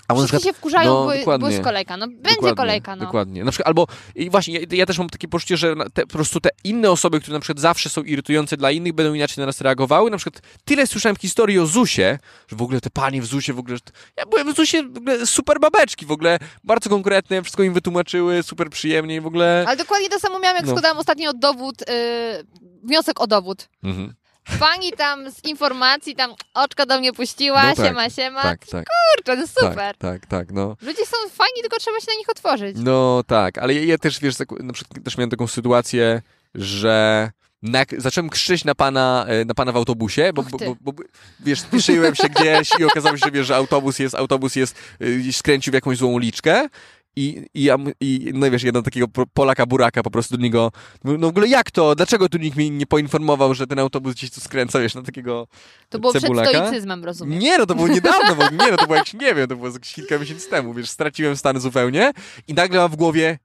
A
Wszyscy
przykład-
się wkurzają,
no,
bo, bo jest kolejka. No będzie
Dokładnie,
kolejka, no.
Dokładnie. Na przykład, albo i właśnie, ja, ja też mam takie poczucie, że te, po prostu te inne osoby, które na przykład zawsze są irytujące dla innych, będą inaczej na nas reagowały. Na przykład tyle słyszałem historii o ZUSie, że w ogóle te panie w ZUSie w ogóle... Ja byłem w ZUSie w ogóle super babeczki, w ogóle bardzo konkretne, wszystko im wytłumaczyły, super przyjemnie i w ogóle...
Ale dokładnie to samo miałam, jak
No.
składałam ostatnio dowód, yy, wniosek o dowód.
Mhm.
Pani tam z informacji, tam oczko do mnie puściła,
No tak,
siema, siema.
Tak, tak,
Kurczę, to jest super.
tak, tak, tak, no.
Ludzie są fajni, tylko trzeba się na nich otworzyć.
No tak, ale ja, ja też, wiesz, tak, na przykład też miałem taką sytuację, że na, zacząłem krzyczeć na pana, e, na pana w autobusie, bo, bo, bo, bo wiesz, spieszyłem się gdzieś i okazało się, że, wiesz, że autobus jest, autobus jest, y, skręcił w jakąś złą uliczkę i, i, ja, i no wiesz, jeden takiego Polaka buraka po prostu do niego, no w ogóle jak to? Dlaczego tu nikt mnie nie poinformował, że ten autobus gdzieś tu skręca, wiesz, na takiego
To było
cebulaka?
przed stoicyzmem, rozumiem.
Nie, no to było niedawno, bo, [LAUGHS] nie, no to było jakieś, nie wiem, to było jakieś kilka miesięcy temu, wiesz, straciłem stan zupełnie i nagle mam w głowie,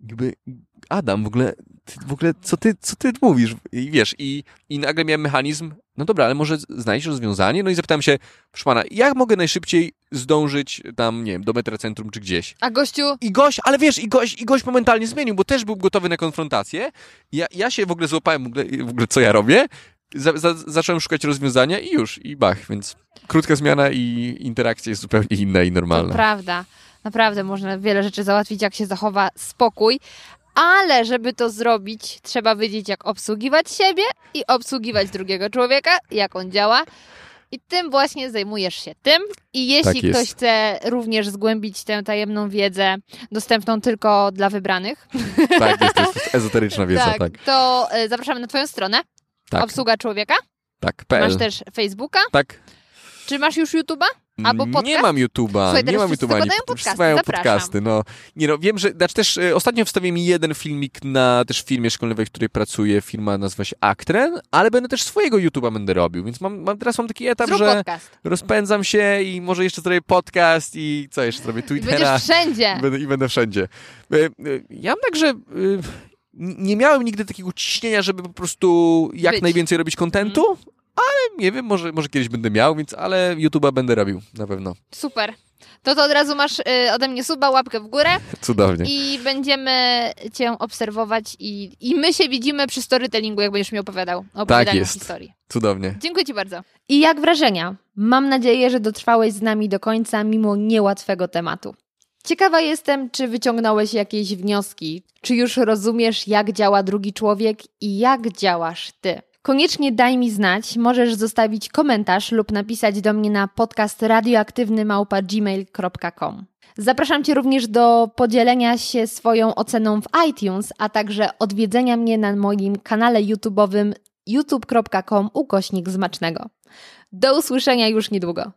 jakby, Adam, w ogóle, ty, w ogóle, co ty, co ty mówisz? I wiesz, i, i nagle miałem mechanizm, no dobra, ale może znaleźć rozwiązanie? No i zapytałem się, proszę pana, jak mogę najszybciej zdążyć tam, nie wiem, do metrocentrum czy gdzieś?
A gościu,
I gość, ale wiesz, i gość, i gość momentalnie zmienił, bo też był gotowy na konfrontację. Ja, ja się w ogóle złapałem, w ogóle, w ogóle co ja robię. Za, za, zacząłem szukać rozwiązania i już, i bach, więc krótka zmiana i interakcja jest zupełnie inna i
to
normalna.
prawda. Naprawdę można wiele rzeczy załatwić, jak się zachowa spokój. Ale żeby to zrobić, trzeba wiedzieć, jak obsługiwać siebie i obsługiwać drugiego człowieka, jak on działa. I tym właśnie zajmujesz się tym. I jeśli
Tak
ktoś chce również zgłębić tę tajemną wiedzę, dostępną tylko dla wybranych,
Tak, jest, to jest ezoteryczna wiedza, tak.
to e, zapraszamy na Twoją stronę.
Tak,
Obsługa człowieka.
tak, PL.
Masz też Facebooka.
Tak.
Czy masz już YouTube'a? Albo
Nie
podcast?
mam YouTube'a,
Słuchaj,
nie mam YouTube'a. nie- wszyscy
podcasty,
mają podcasty, no. Nie no, wiem, że, znaczy też e, ostatnio wstawiłem jeden filmik na też firmie szkoleniowej, w której pracuję, firma nazywa się Actren, ale będę też swojego YouTube'a będę robił, więc mam, mam teraz mam taki etap,
Zrób
że
podcast.
rozpędzam się i może jeszcze zrobię podcast i co jeszcze zrobię,
I
Twittera
będziesz wszędzie.
i będę, i będę wszędzie. E, e, Ja mam także nie miałem nigdy takiego ciśnienia, żeby po prostu jak
Być.
Najwięcej robić kontentu, ale nie wiem, może, może kiedyś będę miał, więc ale YouTube'a będę robił, na pewno.
Super. To to od razu masz y, ode mnie suba, łapkę w górę
Cudownie.
i będziemy cię obserwować i, i my się widzimy przy storytellingu, jak będziesz mi opowiadał o opowiadaniu
jest.
historii.
Cudownie.
Dziękuję ci bardzo. I jak wrażenia? Mam nadzieję, że dotrwałeś z nami do końca mimo niełatwego tematu. Ciekawa jestem, czy wyciągnąłeś jakieś wnioski, czy już rozumiesz, jak działa drugi człowiek i jak działasz ty. Koniecznie daj mi znać, możesz zostawić komentarz lub napisać do mnie na podcast radioaktywny.gmail.com. Zapraszam Cię również do podzielenia się swoją oceną w iTunes, a także odwiedzenia mnie na moim kanale YouTube'owym youtube.com ukośnik. Do usłyszenia już niedługo.